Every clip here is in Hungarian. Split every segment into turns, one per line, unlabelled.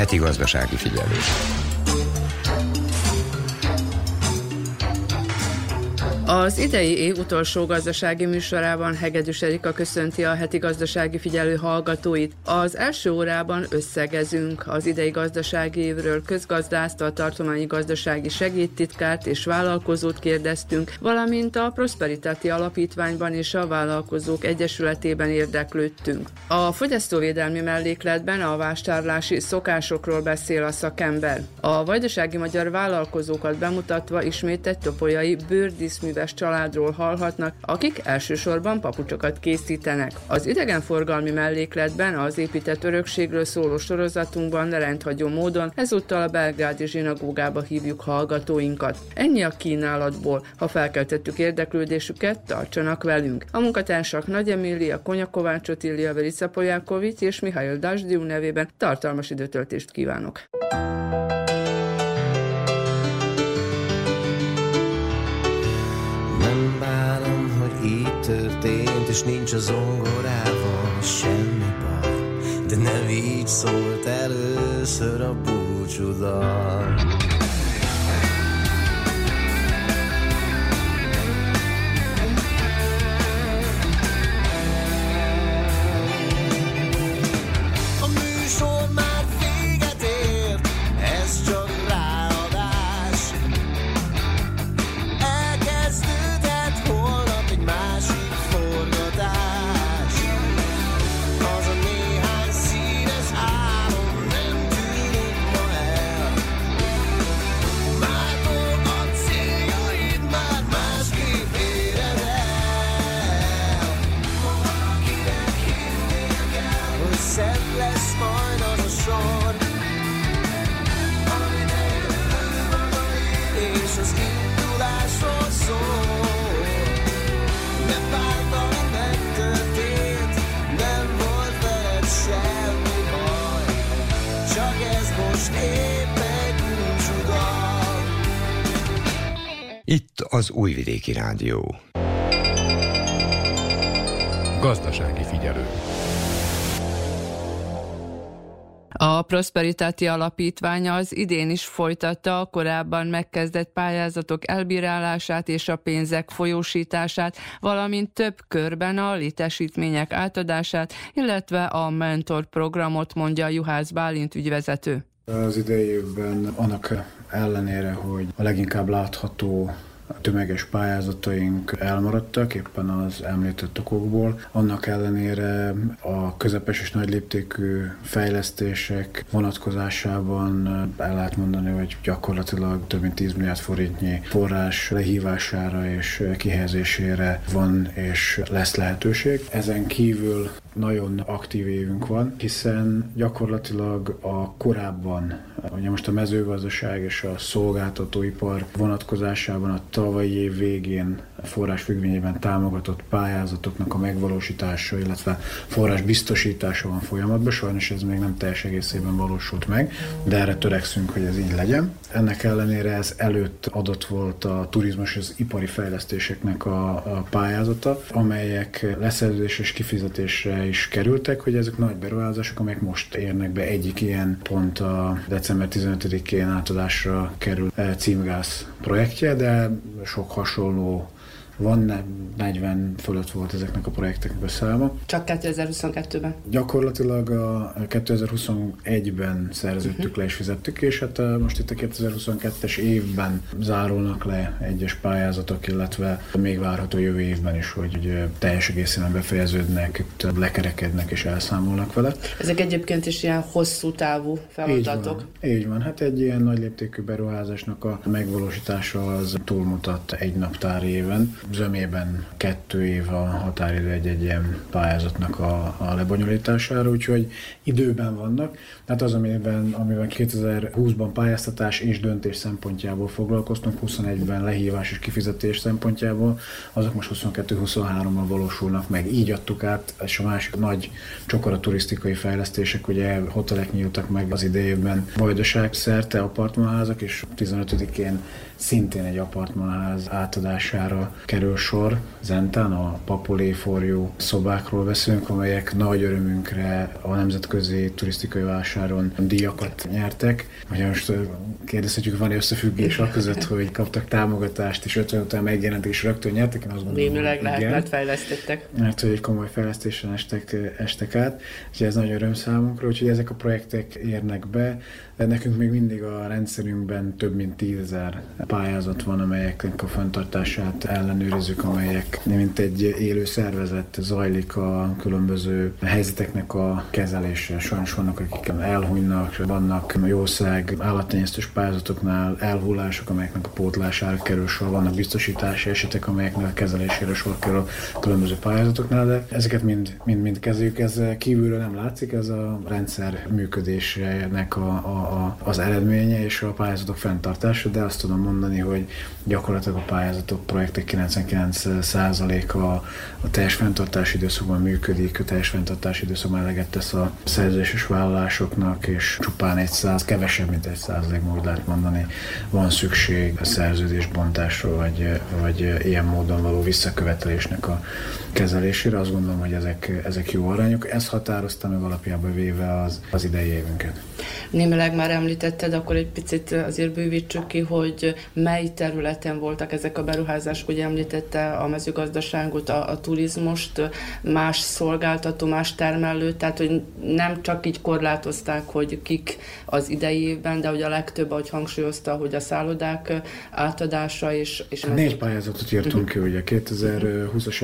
Heti gazdasági figyelés.
Az idei év utolsó gazdasági műsorában Hegedűs Erika köszönti a heti gazdasági figyelő hallgatóit. Az első órában összegezünk az idei gazdasági évről közgazdászt, a tartományi gazdasági segédtitkárt és vállalkozót kérdeztünk, valamint a Prosperitáti Alapítványban és a Vállalkozók Egyesületében érdeklődtünk. A fogyasztóvédelmi mellékletben a vásárlási szokásokról beszél a szakember. A vajdasági magyar vállalkozókat bemutatva ismét egy topolyai bőrdíszművel éves családról hallhatnak, akik elsősorban papucsokat készítenek. Az idegenforgalmi mellékletben az épített örökségről szóló sorozatunkban rendhagyó módon ezúttal a belgrádi zsinagógába hívjuk hallgatóinkat. Ennyi a kínálatból. Ha felkeltettük érdeklődésüket, tartsanak velünk. A munkatársak Nagy Emília, Konya Kovács Otília, Verica Polyákovics és Mihail Dasdiu nevében tartalmas időtöltést kívánok.
történt, és nincs az zongorával semmi baj. De nem így szólt először a búcsúdal.
Itt az Újvidéki Rádió.
Gazdasági figyelő.
A Prosperitáti Alapítványa az idén is folytatta a korábban megkezdett pályázatok elbírálását és a pénzek folyósítását, valamint több körben a létesítmények átadását, illetve a mentor programot, mondja Juhász Bálint ügyvezető.
Az idei annak ellenére, hogy a leginkább látható a tömeges pályázataink elmaradtak, éppen az említett okokból. Annak ellenére a közepes és nagy léptékű fejlesztések vonatkozásában el lehet mondani, hogy gyakorlatilag több mint 10 milliárd forintnyi forrás lehívására és kihelyezésére van és lesz lehetőség. Ezen kívül nagyon aktív évünk van, hiszen gyakorlatilag a korábban, ugye most a mezőgazdaság és a szolgáltatóipar vonatkozásában a tavalyi év végén forrás függvényében támogatott pályázatoknak a megvalósítása, illetve forrás biztosítása van folyamatban. Sajnos ez még nem teljes egészében valósult meg, de erre törekszünk, hogy ez így legyen. Ennek ellenére ez előtt adott volt a turizmus és az ipari fejlesztéseknek a, a pályázata, amelyek leszerződés és kifizetésre is kerültek, hogy ezek nagy beruházások, amelyek most érnek be. Egyik ilyen pont a december 15-én átadásra kerül eh, címgáz projektje, de sok hasonló van 40 fölött volt ezeknek a projekteknek a száma.
Csak 2022-ben?
Gyakorlatilag a 2021-ben szerződtük uh-huh. le és fizettük, és hát most itt a 2022-es évben zárulnak le egyes pályázatok, illetve még várható jövő évben is, hogy teljes egészében befejeződnek, itt lekerekednek és elszámolnak vele.
Ezek egyébként is ilyen hosszú távú feladatok.
Így van, így van. hát egy ilyen nagy léptékű beruházásnak a megvalósítása az túlmutat egy naptár éven zömében kettő év a határidő egy-egy ilyen pályázatnak a, a lebonyolítására, úgyhogy időben vannak. Tehát az, amiben, amiben 2020-ban pályáztatás és döntés szempontjából foglalkoztunk, 21-ben lehívás és kifizetés szempontjából, azok most 22-23-ban valósulnak meg. Így adtuk át, és a másik nagy csokora turisztikai fejlesztések, ugye hotelek nyíltak meg az idejében Vajdaság szerte apartmanházak, és 15-én szintén egy apartmanház átadására kerül sor. Zentán a Papolé forjú szobákról beszélünk, amelyek nagy örömünkre a nemzetközi turisztikai vásáron díjakat nyertek. Ugye most kérdezhetjük, van-e összefüggés a között, hogy kaptak támogatást, és 50 után megjelentek, és rögtön nyertek? Én azt
gondolom, Némileg lehet, mert fejlesztettek.
Mert hogy egy komoly fejlesztésen estek, estek át, és ez nagy öröm számunkra, úgyhogy ezek a projektek érnek be. De nekünk még mindig a rendszerünkben több mint tízezer pályázat van, amelyeknek a fenntartását ellenőrizzük, amelyek mint egy élő szervezet zajlik a különböző helyzeteknek a kezelése. Sajnos vannak, akik elhunynak, vannak jószág, állattenyésztős pályázatoknál elhullások, amelyeknek a pótlására kerül sor, vannak biztosítási esetek, amelyeknek a kezelésére sor kerül a különböző pályázatoknál, de ezeket mind, mind, mind kezeljük. Ez kívülről nem látszik, ez a rendszer működésének a, a, a, az eredménye és a pályázatok fenntartása, de azt tudom mondani, hogy gyakorlatilag a pályázatok projektek 99%-a a teljes fenntartási időszakban működik, a teljes fenntartási időszakban eleget tesz a szerződéses vállalásoknak, és csupán egy száz, kevesebb, mint egy százalék, úgy lehet mondani, van szükség a szerződésbontásra, vagy, vagy ilyen módon való visszakövetelésnek a kezelésére. Azt gondolom, hogy ezek, ezek jó arányok. Ez határozta meg alapjában véve az, az idei évünket.
Némileg már említetted, akkor egy picit azért bővítsük ki, hogy mely területen voltak ezek a beruházások. Ugye említette a mezőgazdaságot, a, a turizmust, más szolgáltató, más termelő, tehát hogy nem csak így korlátozták, hogy kik az idei évben, de hogy a legtöbb, ahogy hangsúlyozta, hogy a szállodák átadása és... és
Négy pályázatot írtunk ki, ugye 2020-as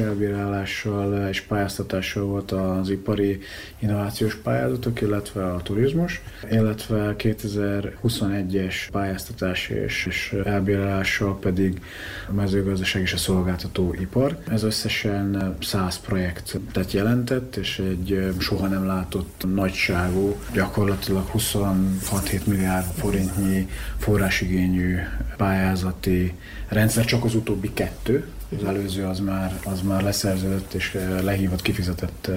elbírálással és pályáztatással volt az ipari innovációs pályázatok, illetve a turizmus, illetve 2021-es pályáztatás és, és elbírálással pedig a mezőgazdaság és a szolgáltató ipar. Ez összesen 100 projektet jelentett, és egy soha nem látott nagyságú, gyakorlatilag 26-7 milliárd forintnyi forrásigényű pályázati rendszer, csak az utóbbi kettő, az előző az már, az már leszerződött és eh, lehívott, kifizetett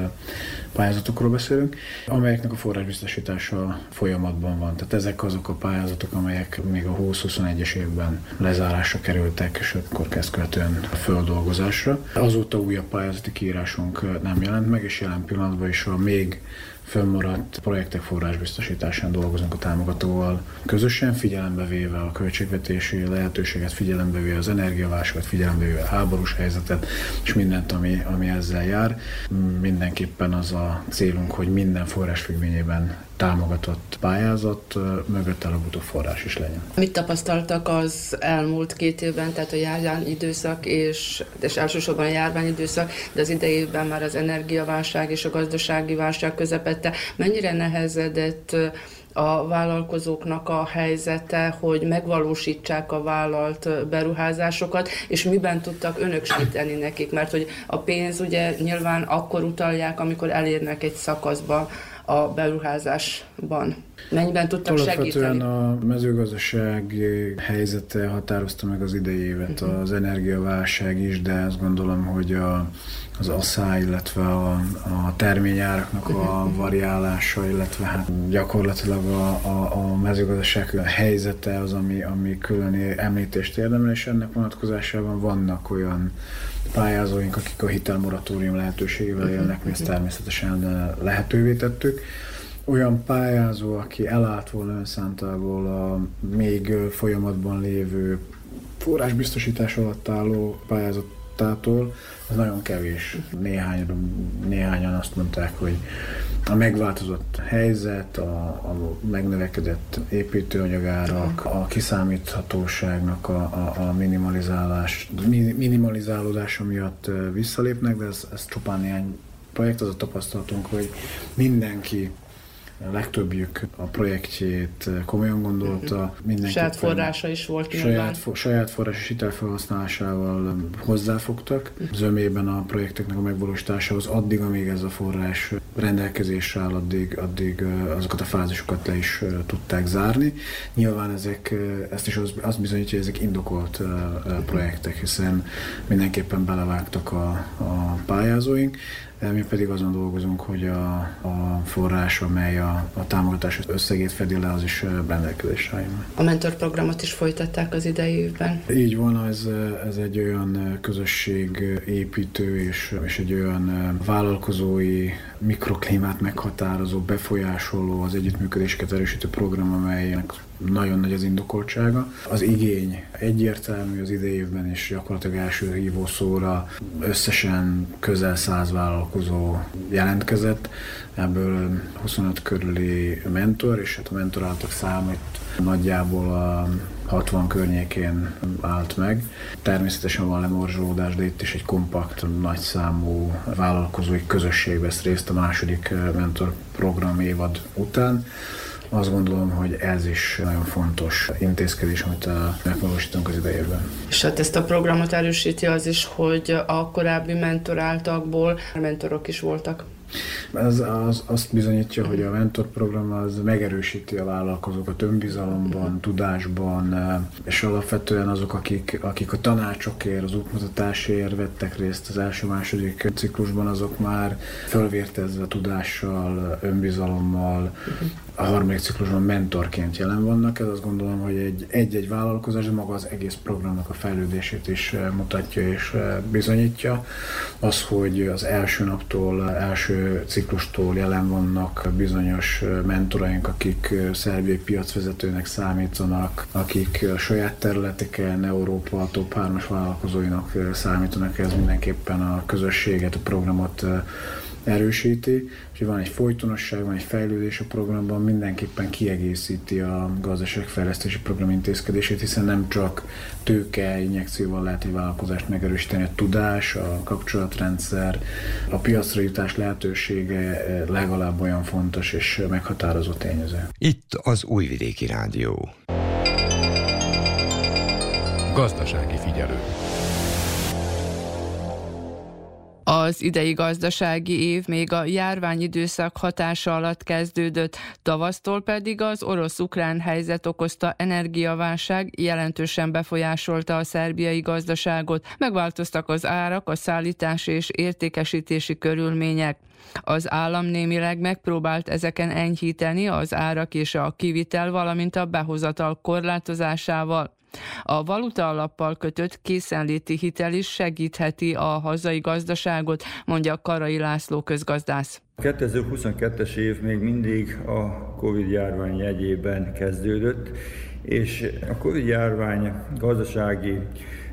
pályázatokról beszélünk, amelyeknek a forrásbiztosítása folyamatban van. Tehát ezek azok a pályázatok, amelyek még a 20-21-es évben lezárásra kerültek, és akkor kezd követően földolgozásra. Azóta újabb pályázati kiírásunk nem jelent meg, és jelen pillanatban is a még fönnmaradt projektek forrásbiztosításán dolgozunk a támogatóval közösen, figyelembe véve a költségvetési lehetőséget, figyelembe véve az energiaválságot, figyelembe véve a háborús helyzetet, és mindent, ami, ami ezzel jár. Mindenképpen az a célunk, hogy minden forrás függvényében támogatott pályázat mögött előbb forrás is legyen.
Mit tapasztaltak az elmúlt két évben, tehát a járvány időszak és, és elsősorban a járvány időszak, de az idejében már az energiaválság és a gazdasági válság közepette. Mennyire nehezedett a vállalkozóknak a helyzete, hogy megvalósítsák a vállalt beruházásokat, és miben tudtak önök segíteni nekik, mert hogy a pénz ugye nyilván akkor utalják, amikor elérnek egy szakaszba, a beruházásban? Mennyiben tudtak Alapvetően segíteni?
a mezőgazdaság helyzete határozta meg az idei évet, uh-huh. az energiaválság is, de azt gondolom, hogy a, az asszály, illetve a, a terményáraknak a mhm. variálása, illetve hát gyakorlatilag a, a, a mezőgazdaság helyzete az, ami, ami külön említést érdemel, és ennek vonatkozásában vannak olyan pályázóink, akik a hitelmoratórium lehetőségével mhm. élnek, mi ezt természetesen lehetővé tettük. Olyan pályázó, aki elállt volna önszántából a még folyamatban lévő forrásbiztosítás alatt álló pályázatától, az nagyon kevés. Néhány, néhányan azt mondták, hogy a megváltozott helyzet, a, a megnövekedett építőanyagárak, a kiszámíthatóságnak a, a, a minimalizálás, minimalizálódása miatt visszalépnek, de ez, ez csupán néhány projekt, az a tapasztalatunk, hogy mindenki a legtöbbjük a projektjét komolyan gondolta.
Mindenki saját forrása is volt
saját, for, saját forrás és hitelfelhasználásával hozzáfogtak. Zömében a projekteknek a megvalósításához addig, amíg ez a forrás rendelkezésre áll, addig, addig azokat a fázisokat le is tudták zárni. Nyilván ezek, ezt is az, azt bizonyítja, hogy ezek indokolt projektek, hiszen mindenképpen belevágtak a, a pályázóink. Mi pedig azon dolgozunk, hogy a, a forrás, amely a a, támogatás összegét fedi le, az is rendelkezésre áll.
A mentorprogramot is folytatták az idei évben.
Így van, ez, ez egy olyan közösségépítő és, és egy olyan vállalkozói mikroklímát meghatározó, befolyásoló, az együttműködéseket erősítő program, amelynek nagyon nagy az indokoltsága. Az igény egyértelmű az idejében, és gyakorlatilag első hívószóra összesen közel száz vállalkozó jelentkezett, ebből 25 körüli mentor, és hát a mentoráltak számít nagyjából a 60 környékén állt meg. Természetesen van lemorzsolódás, de itt is egy kompakt, nagyszámú vállalkozói közösség vesz részt a második mentor program évad után azt gondolom, hogy ez is nagyon fontos intézkedés, amit megvalósítunk az idejében.
És hát ezt a programot erősíti az is, hogy a korábbi mentoráltakból mentorok is voltak.
Ez az, azt bizonyítja, hogy a mentorprogram az megerősíti a vállalkozókat önbizalomban, tudásban, és alapvetően azok, akik, akik a tanácsokért, az útmutatásért vettek részt az első-második ciklusban, azok már fölvértezve tudással, önbizalommal, a harmadik ciklusban mentorként jelen vannak. Ez azt gondolom, hogy egy, egy-egy vállalkozás, de maga az egész programnak a fejlődését is eh, mutatja és eh, bizonyítja. Az, hogy az első naptól, első ciklustól jelen vannak bizonyos eh, mentoraink, akik szerbiai piacvezetőnek számítanak, akik a saját területeken Európa top 3-as vállalkozóinak számítanak, ez mindenképpen a közösséget, a programot erősíti, és van egy folytonosság, van egy fejlődés a programban, mindenképpen kiegészíti a gazdaságfejlesztési program intézkedését, hiszen nem csak tőke injekcióval lehet egy vállalkozást megerősíteni, a tudás, a kapcsolatrendszer, a piacra jutás lehetősége legalább olyan fontos és meghatározó tényező.
Itt az Újvidéki Rádió.
Gazdasági figyelő.
Az idei gazdasági év még a járványidőszak hatása alatt kezdődött, tavasztól pedig az orosz-ukrán helyzet okozta energiaválság jelentősen befolyásolta a szerbiai gazdaságot, megváltoztak az árak, a szállítási és értékesítési körülmények. Az állam némileg megpróbált ezeken enyhíteni az árak és a kivitel, valamint a behozatal korlátozásával. A valuta alappal kötött készenléti hitel is segítheti a hazai gazdaságot, mondja Karai László közgazdász.
2022-es év még mindig a Covid járvány jegyében kezdődött, és a Covid járvány gazdasági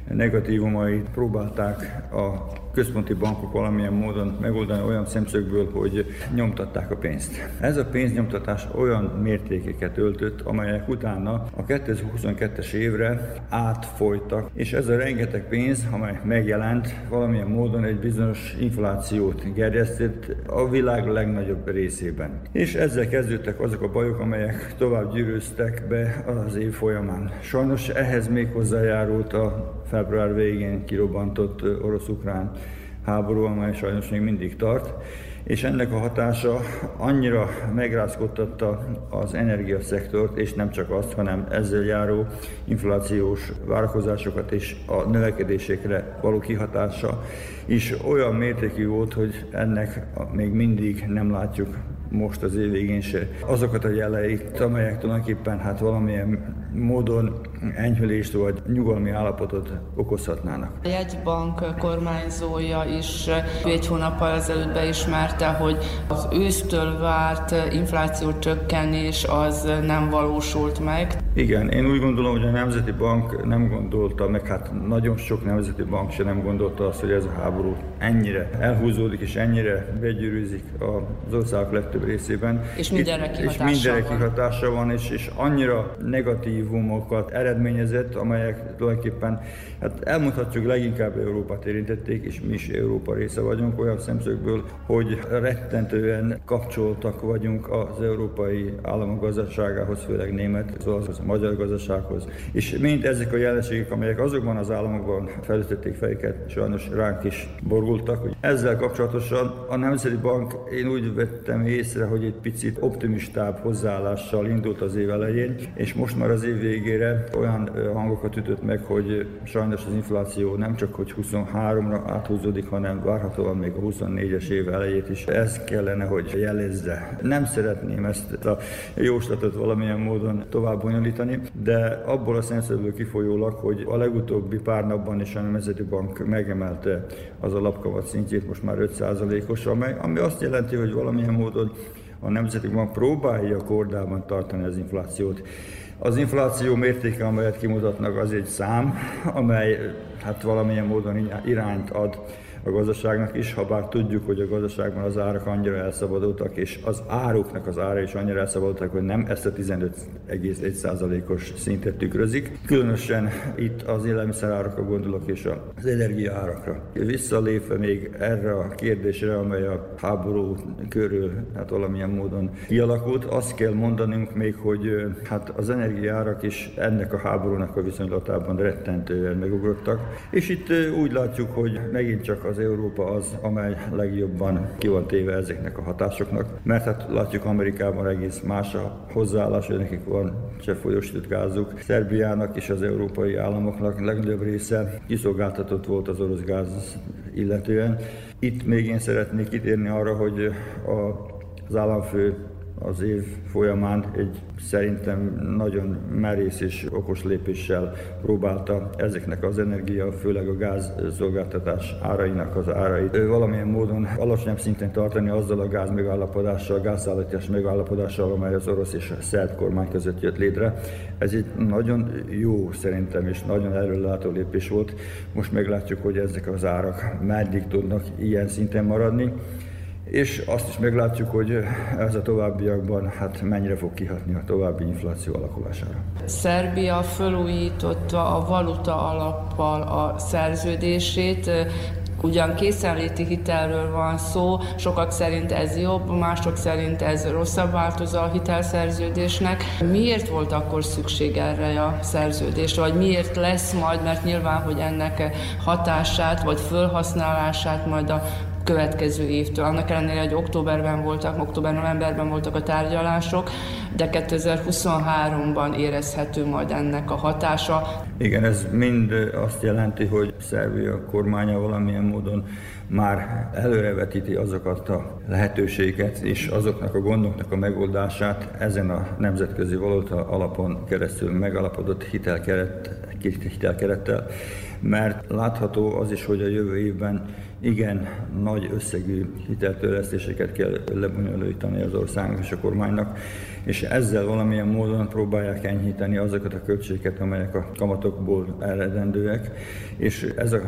negatívumait próbálták a központi bankok valamilyen módon megoldani olyan szemszögből, hogy nyomtatták a pénzt. Ez a pénznyomtatás olyan mértékeket öltött, amelyek utána a 2022-es évre átfolytak, és ez a rengeteg pénz, amely megjelent, valamilyen módon egy bizonyos inflációt gerjesztett a világ legnagyobb részében. És ezzel kezdődtek azok a bajok, amelyek tovább gyűrűztek be az év folyamán. Sajnos ehhez még hozzájárult a február végén kirobbantott orosz-ukrán háború, amely sajnos még mindig tart, és ennek a hatása annyira megrázkodtatta az energiaszektort, és nem csak azt, hanem ezzel járó inflációs várakozásokat és a növekedésekre való kihatása is olyan mértékű volt, hogy ennek még mindig nem látjuk most az év végén se azokat a jeleit, amelyek tulajdonképpen hát valamilyen módon enyhülést vagy nyugalmi állapotot okozhatnának.
A jegybank kormányzója is egy hónappal ezelőtt beismerte, hogy az ősztől várt infláció csökkenés az nem valósult meg.
Igen, én úgy gondolom, hogy a Nemzeti Bank nem gondolta, meg hát nagyon sok Nemzeti Bank se nem gondolta azt, hogy ez a háború ennyire elhúzódik és ennyire begyűrűzik az országok legtöbb részében.
És mindenre kihatása
és mindenre kihatása van, és, és annyira negatívumokat eredményezett, amelyek tulajdonképpen, hát elmondhatjuk leginkább Európát érintették, és mi is Európa része vagyunk olyan szemszögből, hogy rettentően kapcsoltak vagyunk az európai államok gazdaságához, főleg német, szóval az magyar gazdasághoz. És mind ezek a jelenségek, amelyek azokban az államokban felütötték fejeket, sajnos ránk is borultak. Ezzel kapcsolatosan a Nemzeti Bank én úgy vettem észre, hogy egy picit optimistább hozzáállással indult az év elején, és most már az év végére olyan hangokat ütött meg, hogy sajnos az infláció nem csak hogy 23-ra áthúzódik, hanem várhatóan még a 24-es év elejét is. Ez kellene, hogy jelezze. Nem szeretném ezt a jóslatot valamilyen módon tovább bonyolítani, de abból a szemszögből kifolyólag, hogy a legutóbbi pár napban is a Nemzeti Bank megemelte az alapkamat szintjét most már 5%-os, amely, ami azt jelenti, hogy valamilyen módon a Nemzeti Bank próbálja kordában tartani az inflációt. Az infláció mértéke, amelyet kimutatnak, az egy szám, amely hát valamilyen módon irányt ad a gazdaságnak is, ha bár tudjuk, hogy a gazdaságban az árak annyira elszabadultak, és az áruknak az ára is annyira elszabadultak, hogy nem ezt a 15,1%-os szintet tükrözik. Különösen itt az élelmiszerárakra gondolok, és az energiaárakra. Visszalépve még erre a kérdésre, amely a háború körül hát valamilyen módon kialakult, azt kell mondanunk még, hogy hát az energiaárak is ennek a háborúnak a viszonylatában rettentően megugrottak, és itt úgy látjuk, hogy megint csak az az Európa az, amely legjobban ki van téve ezeknek a hatásoknak, mert hát látjuk Amerikában egész más a hozzáállás, hogy nekik van se folyosított gázuk. Szerbiának és az európai államoknak legnagyobb része kiszolgáltatott volt az orosz gáz illetően. Itt még én szeretnék kitérni arra, hogy a, az államfő az év folyamán egy szerintem nagyon merész és okos lépéssel próbálta ezeknek az energia, főleg a gáz szolgáltatás árainak az árait valamilyen módon alacsonyabb szinten tartani azzal a gáz megállapodással, gázszállítás megállapodással, amely az orosz és a szerb kormány között jött létre. Ez egy nagyon jó szerintem és nagyon előlátó lépés volt. Most meglátjuk, hogy ezek az árak meddig tudnak ilyen szinten maradni és azt is meglátjuk, hogy ez a továbbiakban hát mennyire fog kihatni a további infláció alakulására.
Szerbia felújította a valuta alappal a szerződését, Ugyan készenléti hitelről van szó, sokak szerint ez jobb, mások szerint ez rosszabb változó a hitelszerződésnek. Miért volt akkor szükség erre a szerződésre, vagy miért lesz majd, mert nyilván, hogy ennek hatását vagy felhasználását majd a következő évtől. Annak ellenére, hogy októberben voltak, október-novemberben voltak a tárgyalások, de 2023-ban érezhető majd ennek a hatása.
Igen, ez mind azt jelenti, hogy Szerbia kormánya valamilyen módon már előrevetíti azokat a lehetőséget és azoknak a gondoknak a megoldását ezen a nemzetközi valuta alapon keresztül megalapodott hitelkeret, hitelkerettel, mert látható az is, hogy a jövő évben igen nagy összegű hiteltörlesztéseket kell lebonyolítani az országnak és a kormánynak, és ezzel valamilyen módon próbálják enyhíteni azokat a költségeket, amelyek a kamatokból eredendőek, és ez a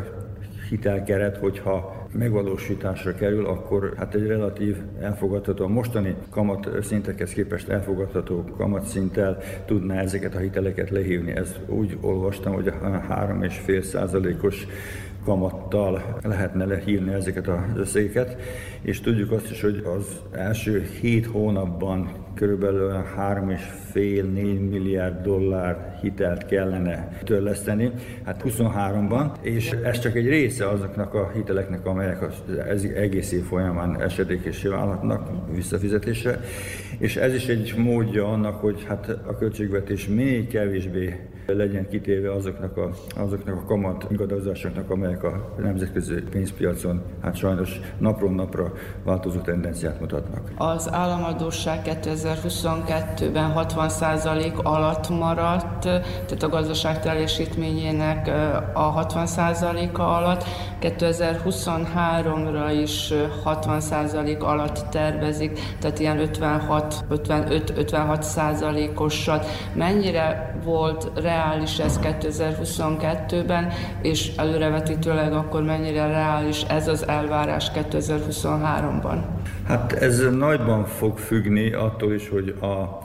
hitelkeret, hogyha megvalósításra kerül, akkor hát egy relatív elfogadható, a mostani kamat szintekhez képest elfogadható kamatszinttel tudná ezeket a hiteleket lehívni. Ez úgy olvastam, hogy a 3,5 százalékos kamattal lehetne lehívni ezeket az összegeket, és tudjuk azt is, hogy az első hét hónapban körülbelül 3,5-4 milliárd dollár hitelt kellene törleszteni, hát 23-ban, és ez csak egy része azoknak a hiteleknek, amelyek az egész év folyamán esedékesé válhatnak visszafizetésre, és ez is egy módja annak, hogy hát a költségvetés még kevésbé legyen kitéve azoknak a, azoknak a kamat ingadozásoknak, amelyek a nemzetközi pénzpiacon hát sajnos napról napra változó tendenciát mutatnak.
Az államadóság 2022-ben 60% alatt maradt, tehát a gazdaság teljesítményének a 60%-a alatt, 2023-ra is 60% alatt tervezik, tehát ilyen 56, 55-56 százalékosat. Mennyire volt reális ez 2022-ben, és előrevetítőleg akkor mennyire reális ez az elvárás 2023-ban?
Hát ez nagyban fog függni attól is, hogy a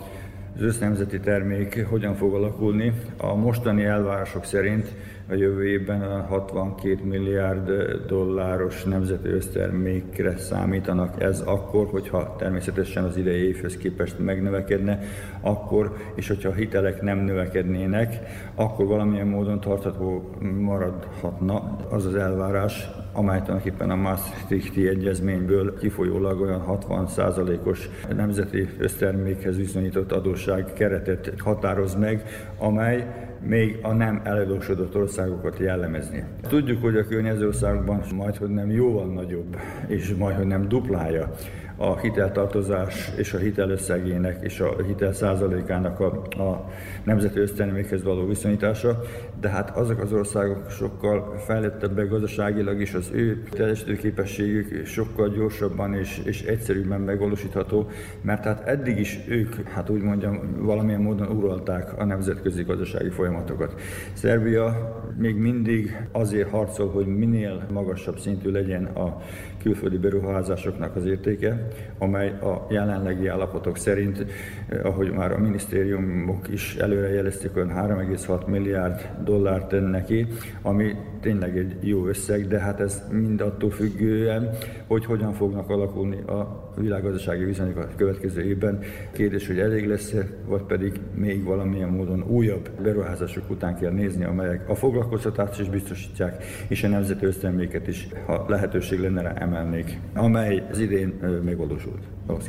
az össznemzeti termék hogyan fog alakulni. A mostani elvárások szerint a jövő évben a 62 milliárd dolláros nemzeti össztermékre számítanak. Ez akkor, hogyha természetesen az idei évhez képest megnövekedne, akkor, és hogyha a hitelek nem növekednének, akkor valamilyen módon tartható maradhatna az az elvárás, amely tulajdonképpen a Maastrichti egyezményből kifolyólag olyan 60%-os nemzeti össztermékhez viszonyított adósság keretet határoz meg, amely még a nem eladósodott országokat jellemezni. Tudjuk, hogy a környező országokban majd, hogy nem jóval nagyobb, és majd, hogy nem duplája a hiteltartozás és a hitelösszegének és a hitel százalékának a, a nemzeti össztermékhez való viszonyítása, de hát azok az országok sokkal fejlettebbek gazdaságilag is, az ő teljesítőképességük sokkal gyorsabban és, és egyszerűbben megvalósítható, mert hát eddig is ők, hát úgy mondjam, valamilyen módon uralták a nemzetközi gazdasági folyamatokat. Szerbia még mindig azért harcol, hogy minél magasabb szintű legyen a külföldi beruházásoknak az értéke, amely a jelenlegi állapotok szerint, eh, ahogy már a minisztériumok is előrejelezték, olyan 3,6 milliárd dollárt tenne ki, ami tényleg egy jó összeg, de hát ez mind attól függően, hogy hogyan fognak alakulni a világgazdasági viszonyok a következő évben. Kérdés, hogy elég lesz-e, vagy pedig még valamilyen módon újabb beruházások után kell nézni, amelyek a foglalkoztatást is biztosítják, és a nemzeti ösztönméket is, ha lehetőség lenne rá emelnék, amely az idén megvalósult ahhoz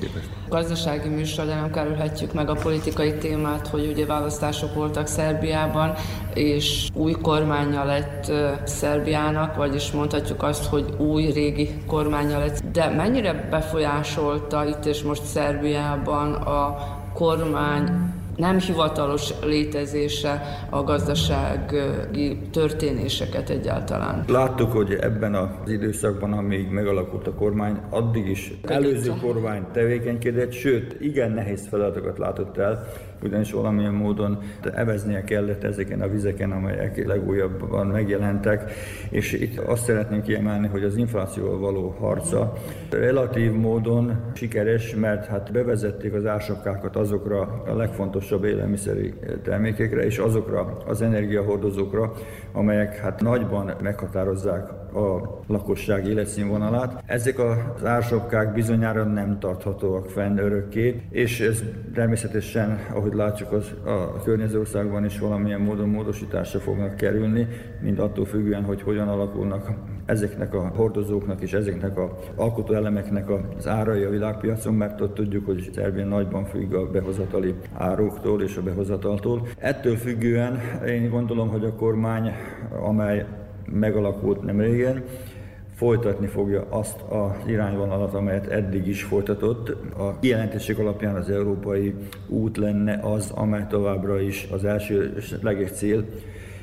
gazdasági műsor, de nem kerülhetjük meg a politikai témát, hogy ugye választások voltak Szerbiában, és új kormánya lett Szerbiának, vagyis mondhatjuk azt, hogy új régi kormánya lett. De mennyire befolyásolta itt és most Szerbiában a kormány nem hivatalos létezése a gazdasági történéseket egyáltalán.
Láttuk, hogy ebben az időszakban, amíg megalakult a kormány, addig is előző kormány tevékenykedett, sőt, igen nehéz feladatokat látott el, ugyanis valamilyen módon eveznie kellett ezeken a vizeken, amelyek legújabban megjelentek, és itt azt szeretném kiemelni, hogy az inflációval való harca relatív módon sikeres, mert hát bevezették az ársapkákat azokra a legfontosabb élelmiszeri termékekre, és azokra az energiahordozókra, amelyek hát nagyban meghatározzák a lakosság életszínvonalát. Ezek az ársapkák bizonyára nem tarthatóak fenn örökké, és ez természetesen, ahogy látjuk, az a környező országban is valamilyen módon módosításra fognak kerülni, mind attól függően, hogy hogyan alakulnak ezeknek a hordozóknak és ezeknek a alkotó elemeknek az árai a világpiacon, mert ott tudjuk, hogy Szerbia nagyban függ a behozatali áruktól és a behozataltól. Ettől függően én gondolom, hogy a kormány, amely megalakult nem régen, folytatni fogja azt az irányvonalat, amelyet eddig is folytatott. A kijelentések alapján az európai út lenne az, amely továbbra is az első leges cél,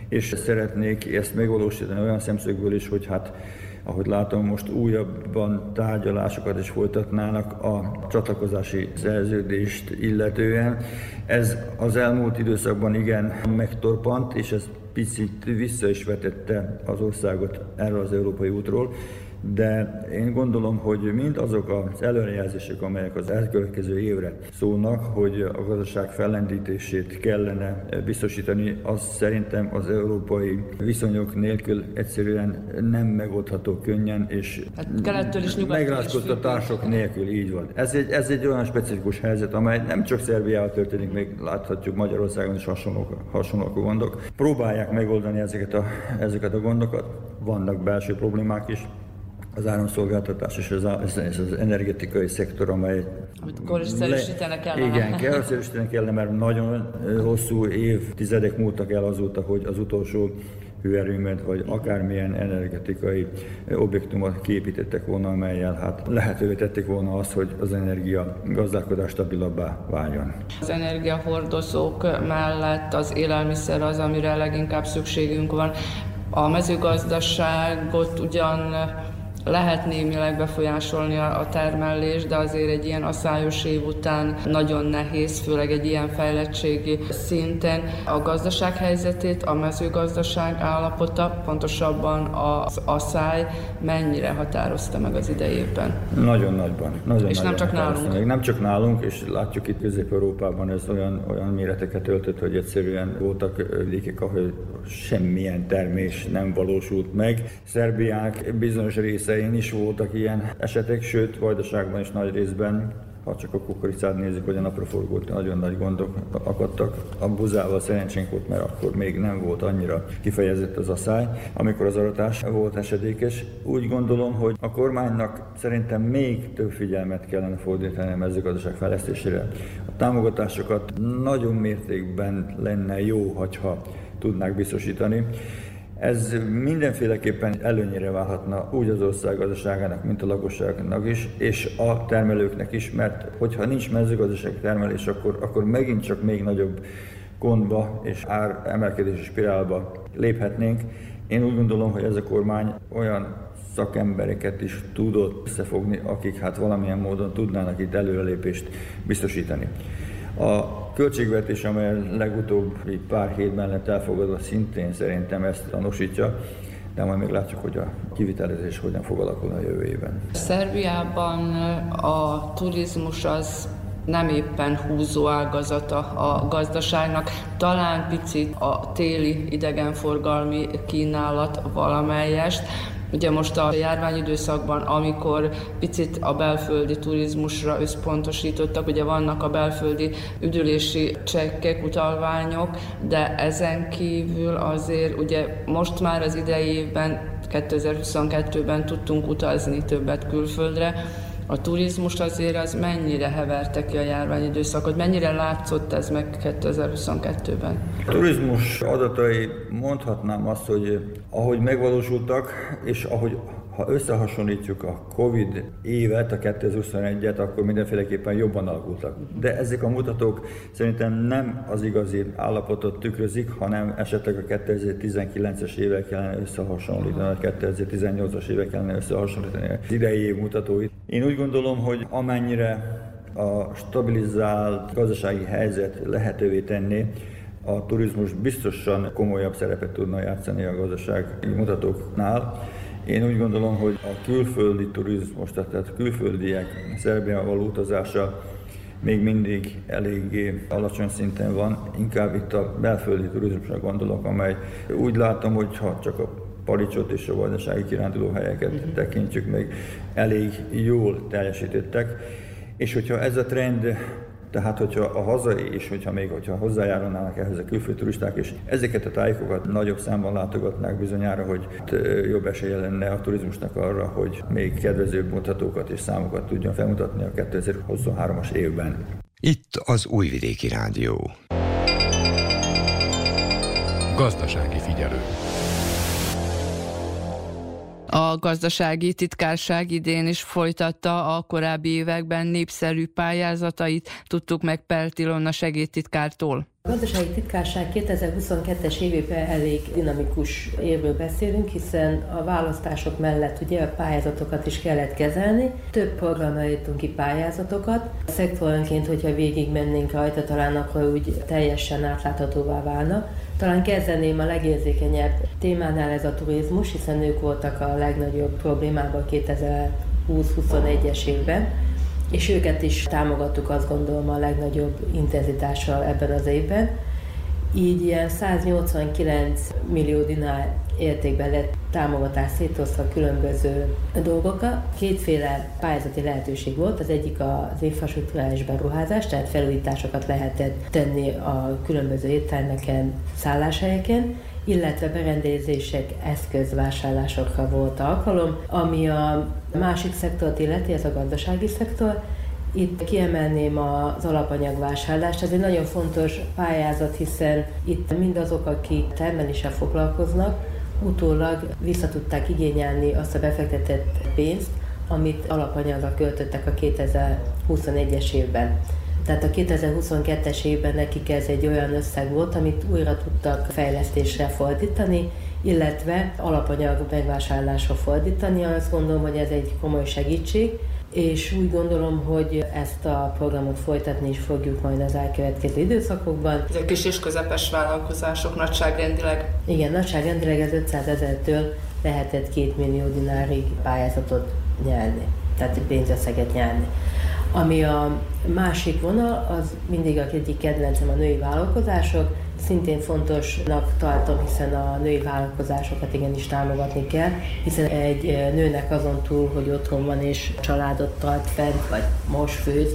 és szeretnék ezt megvalósítani olyan szemszögből is, hogy hát ahogy látom, most újabban tárgyalásokat is folytatnának a csatlakozási szerződést illetően. Ez az elmúlt időszakban igen megtorpant, és ez picit vissza is vetette az országot erről az európai útról, de én gondolom, hogy mind azok az előrejelzések, amelyek az elkövetkező évre szólnak, hogy a gazdaság fellendítését kellene biztosítani, az szerintem az európai viszonyok nélkül egyszerűen nem megoldható könnyen, és
hát is
megrázkodtatások nélkül így van. Ez egy, ez egy olyan specifikus helyzet, amely nem csak Szerbiával történik, még láthatjuk Magyarországon is hasonlók, hasonlók a gondok. Próbálják megoldani ezeket a, ezeket a gondokat, vannak belső problémák is, az áramszolgáltatás és az, és az energetikai szektor, amely...
Amit korszerűsítenek kellene.
Igen, korszerűsítenek kellene, mert nagyon hosszú évtizedek múltak el azóta, hogy az utolsó hőerőmet, vagy akármilyen energetikai objektumot képítettek volna, amelyel hát lehetővé tették volna azt, hogy az energia gazdálkodás stabilabbá váljon.
Az energiahordozók mellett az élelmiszer az, amire leginkább szükségünk van. A mezőgazdaságot ugyan lehet némileg befolyásolni a termelést, de azért egy ilyen asszályos év után nagyon nehéz, főleg egy ilyen fejlettségi szinten a gazdaság helyzetét, a mezőgazdaság állapota, pontosabban az asszály mennyire határozta meg az idejében.
Nagyon nagyban. Nagyon
és
nagyon
nem csak nálunk.
Meg. Nem csak nálunk, és látjuk itt Közép-Európában ez olyan, olyan méreteket öltött, hogy egyszerűen voltak vidékek, ahol semmilyen termés nem valósult meg. Szerbiák bizonyos részein is voltak ilyen esetek, sőt, Vajdaságban is nagy részben ha csak a kukoricát nézzük, hogy a napraforgót nagyon nagy gondok akadtak. A buzával szerencsénk volt, mert akkor még nem volt annyira kifejezett az asszály, amikor az aratás volt esedékes. Úgy gondolom, hogy a kormánynak szerintem még több figyelmet kellene fordítani a mezőgazdaság fejlesztésére. A támogatásokat nagyon mértékben lenne jó, hogyha tudnák biztosítani. Ez mindenféleképpen előnyére válhatna úgy az ország gazdaságának, mint a lakosságnak is, és a termelőknek is, mert hogyha nincs mezőgazdasági termelés, akkor, akkor megint csak még nagyobb gondba és ár emelkedési spirálba léphetnénk. Én úgy gondolom, hogy ez a kormány olyan szakembereket is tudott összefogni, akik hát valamilyen módon tudnának itt előrelépést biztosítani. A költségvetés, amely legutóbbi pár hétben lett elfogadva, szintén szerintem ezt tanúsítja, de majd még látjuk, hogy a kivitelezés hogyan fog alakulni a jövő évben.
Szerbiában a turizmus az nem éppen húzó ágazata a gazdaságnak, talán picit a téli idegenforgalmi kínálat valamelyest, Ugye most a járványidőszakban, amikor picit a belföldi turizmusra összpontosítottak, ugye vannak a belföldi üdülési csekkek, utalványok, de ezen kívül azért ugye most már az idei évben 2022-ben tudtunk utazni többet külföldre, a turizmus azért az mennyire heverte ki a járványidőszakot, mennyire látszott ez meg 2022-ben?
A turizmus adatai mondhatnám azt, hogy ahogy megvalósultak, és ahogy ha összehasonlítjuk a Covid évet, a 2021-et, akkor mindenféleképpen jobban alakultak. De ezek a mutatók szerintem nem az igazi állapotot tükrözik, hanem esetleg a 2019-es évek kellene összehasonlítani, a 2018-as évek kellene összehasonlítani az idei év mutatóit. Én úgy gondolom, hogy amennyire a stabilizált gazdasági helyzet lehetővé tenni, a turizmus biztosan komolyabb szerepet tudna játszani a gazdasági mutatóknál, én úgy gondolom, hogy a külföldi turizmus, tehát a külföldiek Szerbiában való utazása még mindig eléggé alacsony szinten van, inkább itt a belföldi turizmusra gondolok, amely úgy látom, hogy ha csak a Palicsot és a vajdasági kirándulóhelyeket uh-huh. tekintjük, még elég jól teljesítettek, és hogyha ez a trend tehát, hogyha a hazai és hogyha még hogyha hozzájárulnának ehhez a külföldi turisták, és ezeket a tájékokat nagyobb számban látogatnák bizonyára, hogy jobb esélye lenne a turizmusnak arra, hogy még kedvezőbb mutatókat és számokat tudjon felmutatni a 2023-as évben.
Itt az Újvidéki Rádió.
Gazdasági figyelő.
A gazdasági titkárság idén is folytatta a korábbi években népszerű pályázatait, tudtuk meg Peltilonna segédtitkártól.
A gazdasági titkárság 2022-es évében elég dinamikus évről beszélünk, hiszen a választások mellett ugye a pályázatokat is kellett kezelni. Több programra írtunk ki pályázatokat. Szektoronként, hogyha végig mennénk rajta, talán akkor úgy teljesen átláthatóvá válna. Talán kezdeném a legérzékenyebb témánál ez a turizmus, hiszen ők voltak a legnagyobb problémában 2020-21-es évben és őket is támogattuk azt gondolom a legnagyobb intenzitással ebben az évben. Így ilyen 189 millió dinár értékben lett támogatás szétosztva különböző dolgokat. Kétféle pályázati lehetőség volt, az egyik az infrastruktúrális beruházás, tehát felújításokat lehetett tenni a különböző éttermeken, szálláshelyeken, illetve berendezések, eszközvásárlásokra volt alkalom, ami a másik szektort illeti, ez a gazdasági szektor, itt kiemelném az alapanyagvásárlást, ez egy nagyon fontos pályázat, hiszen itt mindazok, akik termeléssel foglalkoznak, utólag vissza tudták igényelni azt a befektetett pénzt, amit alapanyagra költöttek a 2021-es évben. Tehát a 2022-es évben nekik ez egy olyan összeg volt, amit újra tudtak fejlesztésre fordítani, illetve alapanyag megvásárlásra fordítani. Azt gondolom, hogy ez egy komoly segítség, és úgy gondolom, hogy ezt a programot folytatni is fogjuk majd az elkövetkező időszakokban.
Ezek kis és közepes vállalkozások nagyságrendileg?
Igen, nagyságrendileg ez 500 ezertől lehetett 2 millió dinárig pályázatot nyerni, tehát pénzösszeget nyerni. Ami a másik vonal, az mindig a egyik kedvencem a női vállalkozások. Szintén fontosnak tartom, hiszen a női vállalkozásokat igenis támogatni kell, hiszen egy nőnek azon túl, hogy otthon van és családot tart fent, vagy most főz,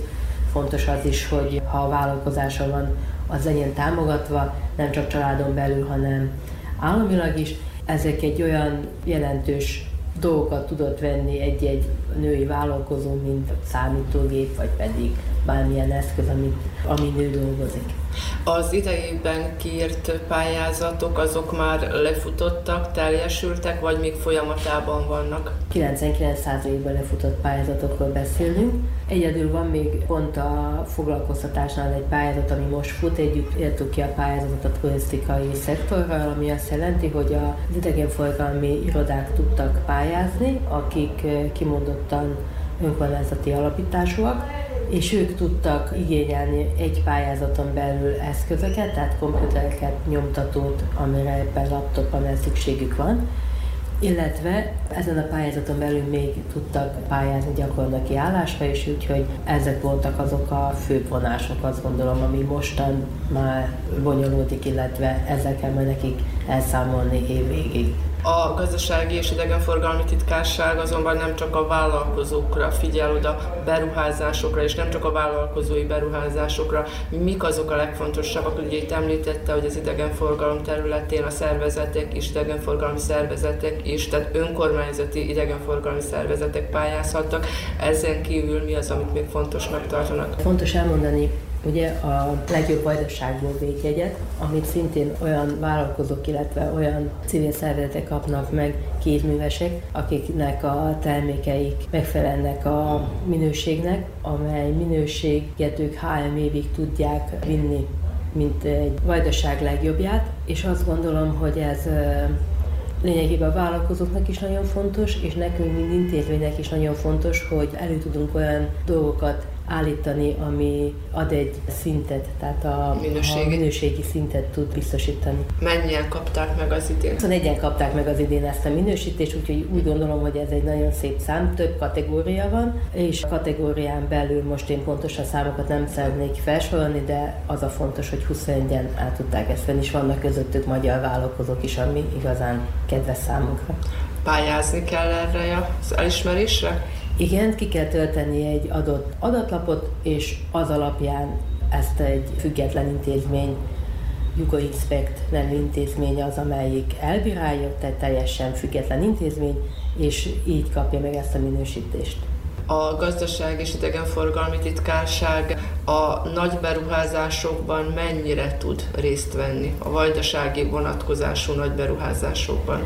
fontos az is, hogy ha a vállalkozása van, az legyen támogatva, nem csak családon belül, hanem államilag is. Ezek egy olyan jelentős dolgokat tudott venni egy-egy női vállalkozó, mint számítógép, vagy pedig bármilyen eszköz, amit, ami nő dolgozik.
Az idejében kiírt pályázatok azok már lefutottak, teljesültek, vagy még folyamatában vannak?
99%-ban lefutott pályázatokról beszélünk. Egyedül van még pont a foglalkoztatásnál egy pályázat, ami most fut, együtt értük ki a pályázatot a turisztikai szektorral, ami azt jelenti, hogy az idegenforgalmi irodák tudtak pályázni, akik kimondottan önkormányzati alapításúak, és ők tudtak igényelni egy pályázaton belül eszközöket, tehát komputereket, nyomtatót, amire ebben laptop, amire szükségük van, illetve ezen a pályázaton belül még tudtak pályázni gyakornoki állásra is, úgyhogy ezek voltak azok a fő vonások, azt gondolom, ami mostan már bonyolódik, illetve ezzel kell majd nekik elszámolni évvégig.
A gazdasági és idegenforgalmi titkárság azonban nem csak a vállalkozókra figyel oda, beruházásokra, és nem csak a vállalkozói beruházásokra. Mik azok a legfontosabbak? Ugye itt említette, hogy az idegenforgalom területén a szervezetek és idegenforgalmi szervezetek is, tehát önkormányzati idegenforgalmi szervezetek pályázhattak. Ezen kívül mi az, amit még fontosnak tartanak?
Fontos elmondani, ugye a legjobb vajdaságból védjegyet, amit szintén olyan vállalkozók, illetve olyan civil szervezetek kapnak meg kézművesek, akiknek a termékeik megfelelnek a minőségnek, amely minőséget ők három évig tudják vinni, mint egy vajdaság legjobbját, és azt gondolom, hogy ez lényegében a vállalkozóknak is nagyon fontos, és nekünk, mint intézménynek is nagyon fontos, hogy elő tudunk olyan dolgokat állítani, ami ad egy szintet, tehát a minőségi, a minőségi szintet tud biztosítani.
Mennyien kapták meg az idén?
21-en kapták meg az idén ezt a minősítést, úgyhogy úgy gondolom, hogy ez egy nagyon szép szám, több kategória van, és a kategórián belül most én pontosan számokat nem szeretnék felsorolni, de az a fontos, hogy 21-en át tudták ezt venni, és vannak közöttük magyar vállalkozók is, ami igazán kedves számunkra.
Pályázni kell erre az elismerésre?
Igen, ki kell tölteni egy adott adatlapot, és az alapján ezt egy független intézmény, Jugo Inspect nevű intézmény az, amelyik elbírálja, tehát teljesen független intézmény, és így kapja meg ezt a minősítést
a gazdaság és idegenforgalmi titkárság a nagy beruházásokban mennyire tud részt venni, a vajdasági vonatkozású nagy beruházásokban?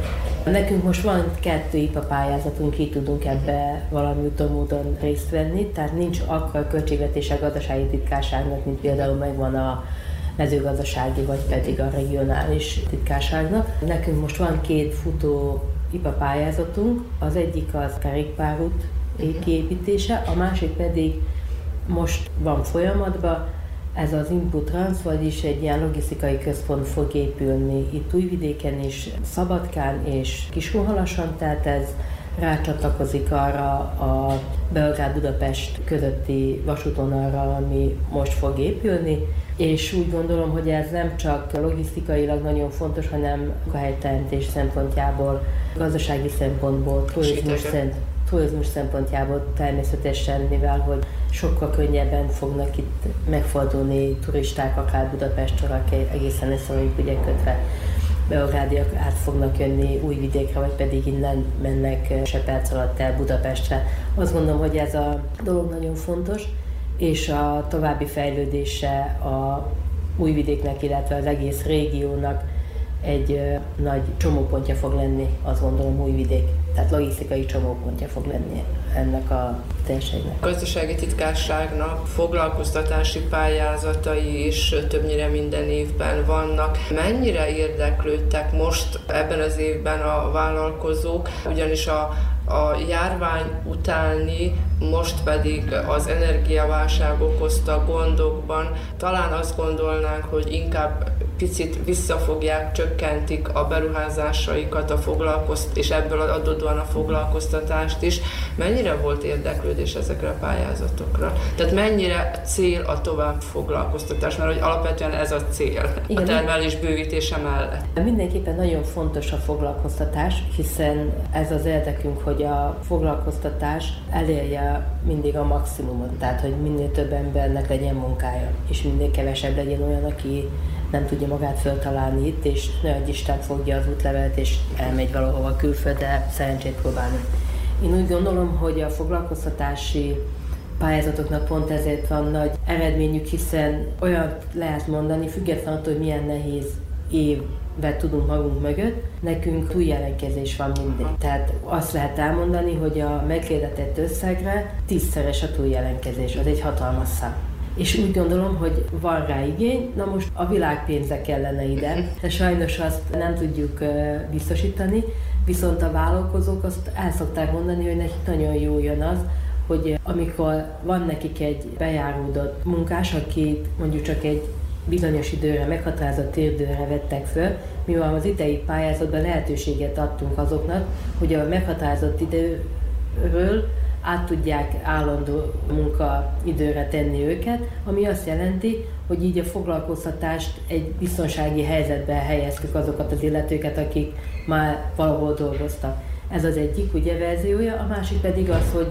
Nekünk most van kettő IPA pályázatunk, így tudunk ebbe valami módon részt venni, tehát nincs akkor költségvetése a gazdasági titkárságnak, mint például megvan a mezőgazdasági, vagy pedig a regionális titkárságnak. Nekünk most van két futó IPA pályázatunk, az egyik az kerékpárút kiépítése, a másik pedig most van folyamatban, ez az Input Trans, vagyis egy ilyen logisztikai központ fog épülni itt Újvidéken is, Szabadkán és Kiskunhalason, tehát ez rácsatlakozik arra a Belgrád-Budapest közötti vasútonalra, ami most fog épülni, és úgy gondolom, hogy ez nem csak logisztikailag nagyon fontos, hanem a helyteremtés szempontjából, gazdasági szempontból, turizmus szempontjából, turizmus szempontjából természetesen, mivel hogy sokkal könnyebben fognak itt megfordulni turisták, akár Budapestről, akár egészen eszembe ugye kötve Beográdiak át fognak jönni Újvidékre, vagy pedig innen mennek se perc alatt el Budapestre. Azt gondolom, hogy ez a dolog nagyon fontos, és a további fejlődése a Újvidéknek, illetve az egész régiónak egy nagy csomópontja fog lenni, azt gondolom Újvidék. Tehát logisztikai csomópontja fog lenni ennek a térségnek.
A gazdasági titkárságnak foglalkoztatási pályázatai is többnyire minden évben vannak. Mennyire érdeklődtek most ebben az évben a vállalkozók, ugyanis a a járvány utáni, most pedig az energiaválság okozta gondokban talán azt gondolnánk, hogy inkább picit visszafogják, csökkentik a beruházásaikat, a foglalkozt, és ebből adódóan a foglalkoztatást is. Mennyire volt érdeklődés ezekre a pályázatokra? Tehát mennyire cél a tovább foglalkoztatás? Mert hogy alapvetően ez a cél Igen, a termelés bővítése mellett.
Mindenképpen nagyon fontos a foglalkoztatás, hiszen ez az érdekünk, hogy a foglalkoztatás elérje mindig a maximumot, tehát hogy minél több embernek legyen munkája, és minél kevesebb legyen olyan, aki nem tudja magát föltalálni itt, és nagy Isten fogja az útlevelet, és elmegy valahova külföldre szerencsét próbálni. Én úgy gondolom, hogy a foglalkoztatási pályázatoknak pont ezért van nagy eredményük, hiszen olyan lehet mondani, függetlenül attól, hogy milyen nehéz évet tudunk magunk mögött, nekünk túljelentkezés van mindig. Tehát azt lehet elmondani, hogy a megkérdetett összegre tízszeres a túljelentkezés, az egy hatalmas szám és úgy gondolom, hogy van rá igény, na most a világ pénze kellene ide, de sajnos azt nem tudjuk biztosítani, viszont a vállalkozók azt el szokták mondani, hogy nekik nagyon jó jön az, hogy amikor van nekik egy bejáródott munkás, aki mondjuk csak egy bizonyos időre, meghatározott időre vettek föl, mivel az idei pályázatban lehetőséget adtunk azoknak, hogy a meghatározott időről át tudják állandó munkaidőre tenni őket, ami azt jelenti, hogy így a foglalkoztatást egy biztonsági helyzetbe helyeztük azokat az illetőket, akik már valahol dolgoztak. Ez az egyik ugye verziója, a másik pedig az, hogy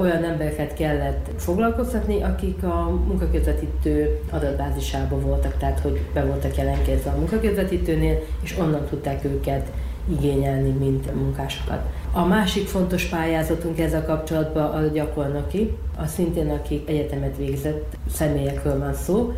olyan embereket kellett foglalkoztatni, akik a munkaközvetítő adatbázisában voltak, tehát hogy be voltak jelentkezve a munkaközvetítőnél, és onnan tudták őket igényelni, mint munkásokat. A másik fontos pályázatunk ezzel kapcsolatban a gyakornoki, a szintén akik egyetemet végzett személyekről van szó,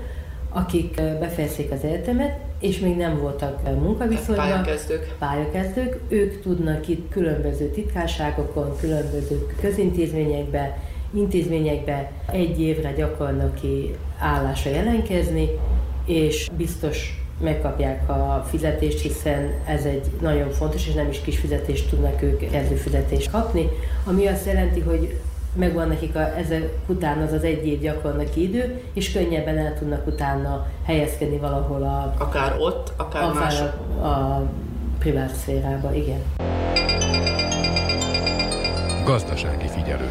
akik befejezték az egyetemet, és még nem voltak munkaviszonyban.
Pályakezdők.
Pályakezdők. Ők tudnak itt különböző titkárságokon, különböző közintézményekbe, intézményekbe egy évre gyakornoki állásra jelentkezni, és biztos megkapják a fizetést, hiszen ez egy nagyon fontos, és nem is kis fizetést tudnak ők kezdőfizetést kapni, ami azt jelenti, hogy megvan nekik a, ezek után az az egy év gyakornoki idő, és könnyebben el tudnak utána helyezkedni valahol a...
Akár ott, akár, akár más.
A, a privát szférába, igen.
Gazdasági figyelő.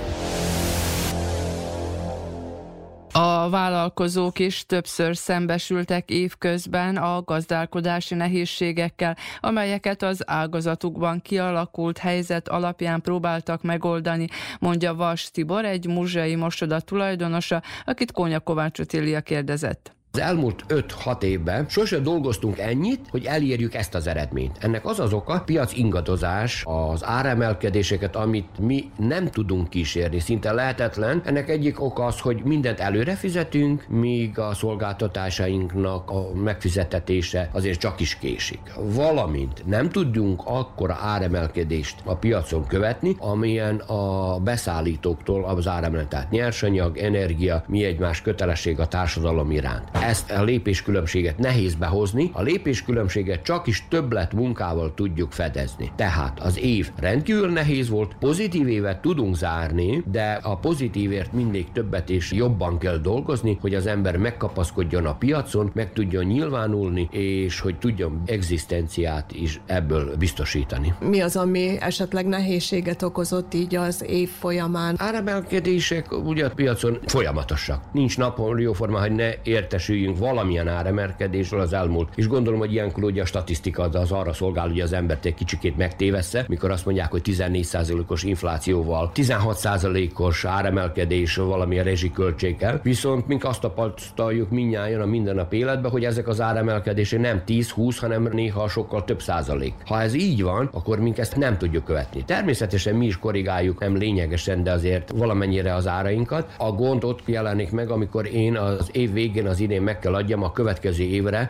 A vállalkozók is többször szembesültek évközben a gazdálkodási nehézségekkel, amelyeket az ágazatukban kialakult helyzet alapján próbáltak megoldani, mondja Vas Tibor, egy muzsai mosoda tulajdonosa, akit Kónya Kovács Otília kérdezett.
Az elmúlt 5-6 évben sose dolgoztunk ennyit, hogy elérjük ezt az eredményt. Ennek az az oka, piac ingadozás, az áremelkedéseket, amit mi nem tudunk kísérni, szinte lehetetlen. Ennek egyik oka az, hogy mindent előre fizetünk, míg a szolgáltatásainknak a megfizetetése azért csak is késik. Valamint nem tudjunk akkora áremelkedést a piacon követni, amilyen a beszállítóktól az áremelkedés, tehát nyersanyag, energia, mi egymás kötelesség a társadalom iránt ezt a lépéskülönbséget nehéz behozni, a lépéskülönbséget csak is többlet munkával tudjuk fedezni. Tehát az év rendkívül nehéz volt, pozitív évet tudunk zárni, de a pozitívért mindig többet és jobban kell dolgozni, hogy az ember megkapaszkodjon a piacon, meg tudjon nyilvánulni, és hogy tudjon egzisztenciát is ebből biztosítani.
Mi az, ami esetleg nehézséget okozott így az év folyamán?
Áremelkedések ugye a piacon folyamatosak. Nincs napon jó forma, hogy ne értesül értesüljünk valamilyen áremelkedésről az elmúlt. És gondolom, hogy ilyenkor ugye a statisztika az arra szolgál, hogy az embert egy kicsikét megtévessze, mikor azt mondják, hogy 14%-os inflációval, 16%-os áremelkedés valamilyen rezsiköltséggel. Viszont mink azt tapasztaljuk minnyáján a mindennap életben, hogy ezek az áremelkedések nem 10-20, hanem néha sokkal több százalék. Ha ez így van, akkor mink ezt nem tudjuk követni. Természetesen mi is korrigáljuk, nem lényegesen, de azért valamennyire az árainkat. A gond ott jelenik meg, amikor én az év végén az idén őszintén meg kell adjam a következő évre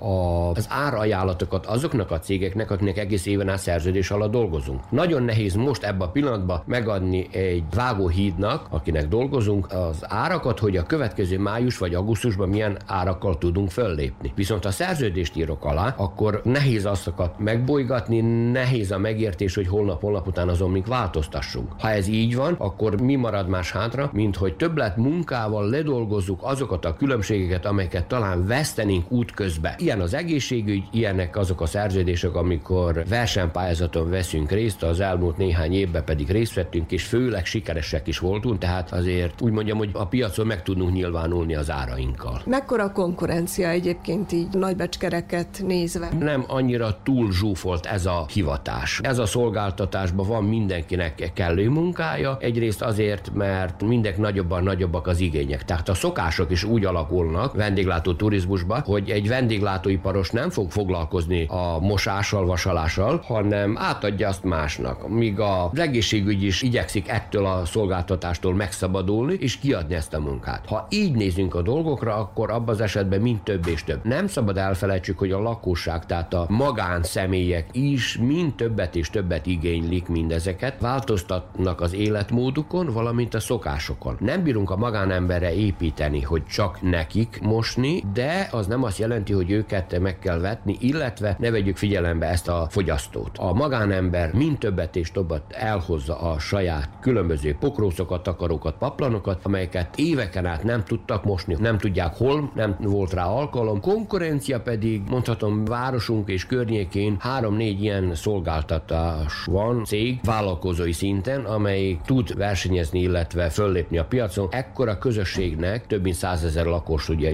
az árajánlatokat azoknak a cégeknek, akiknek egész éven át szerződés alatt dolgozunk. Nagyon nehéz most ebben a pillanatban megadni egy vágóhídnak, akinek dolgozunk, az árakat, hogy a következő május vagy augusztusban milyen árakkal tudunk föllépni. Viszont ha szerződést írok alá, akkor nehéz azokat megbolygatni, nehéz a megértés, hogy holnap, holnap után azon még változtassunk. Ha ez így van, akkor mi marad más hátra, mint hogy többlet munkával ledolgozzuk azokat a különbségeket, amelyeket talán vesztenénk útközben. Ilyen az egészségügy, ilyenek azok a szerződések, amikor versenypályázaton veszünk részt, az elmúlt néhány évben pedig részt vettünk, és főleg sikeresek is voltunk, tehát azért úgy mondjam, hogy a piacon meg tudunk nyilvánulni az árainkkal.
Mekkora a konkurencia egyébként így nagybecskereket nézve?
Nem annyira túl zsúfolt ez a hivatás. Ez a szolgáltatásban van mindenkinek kellő munkája, egyrészt azért, mert mindek nagyobban nagyobbak az igények. Tehát a szokások is úgy alakulnak vendéglátó turizmusban, hogy egy vendéglátóiparos nem fog foglalkozni a mosással, vasalással, hanem átadja azt másnak. Míg az egészségügy is igyekszik ettől a szolgáltatástól megszabadulni, és kiadni ezt a munkát. Ha így nézünk a dolgokra, akkor abban az esetben mind több és több. Nem szabad elfelejtsük, hogy a lakosság, tehát a magánszemélyek is mind többet és többet igénylik mindezeket, változtatnak az életmódukon, valamint a szokásokon. Nem bírunk a magánemberre építeni, hogy csak nekik mosni, de az nem azt jelenti, hogy őket meg kell vetni, illetve ne vegyük figyelembe ezt a fogyasztót. A magánember mind többet és többet elhozza a saját különböző pokrószokat, takarókat, paplanokat, amelyeket éveken át nem tudtak mosni, nem tudják hol, nem volt rá alkalom. Konkurencia pedig, mondhatom, városunk és környékén három-négy ilyen szolgáltatás van, cég, vállalkozói szinten, amely tud versenyezni, illetve föllépni a piacon. Ekkora közösségnek több mint százezer lakos ugye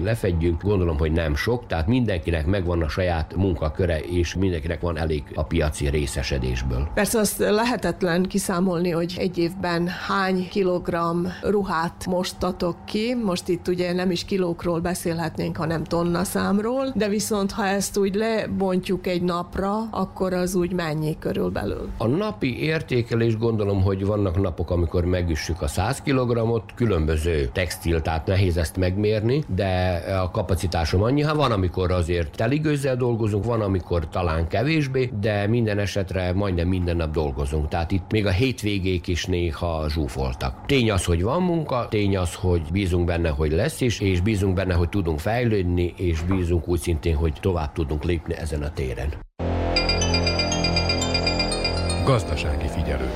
lefedjünk, gondolom, hogy nem sok, tehát mindenkinek megvan a saját munkaköre, és mindenkinek van elég a piaci részesedésből.
Persze azt lehetetlen kiszámolni, hogy egy évben hány kilogramm ruhát mostatok ki. Most itt ugye nem is kilókról beszélhetnénk, hanem tonna számról, de viszont ha ezt úgy lebontjuk egy napra, akkor az úgy mennyi körülbelül?
A napi értékelés gondolom, hogy vannak napok, amikor megüssük a 100 kg-ot, különböző textil, tehát nehéz ezt megmérni, de a kapacitásom annyi, ha van, amikor azért teligőzzel dolgozunk, van, amikor talán kevésbé, de minden esetre majdnem minden nap dolgozunk. Tehát itt még a hétvégék is néha zsúfoltak. Tény az, hogy van munka, tény az, hogy bízunk benne, hogy lesz is, és bízunk benne, hogy tudunk fejlődni, és bízunk úgy szintén, hogy tovább tudunk lépni ezen a téren.
Gazdasági figyelő.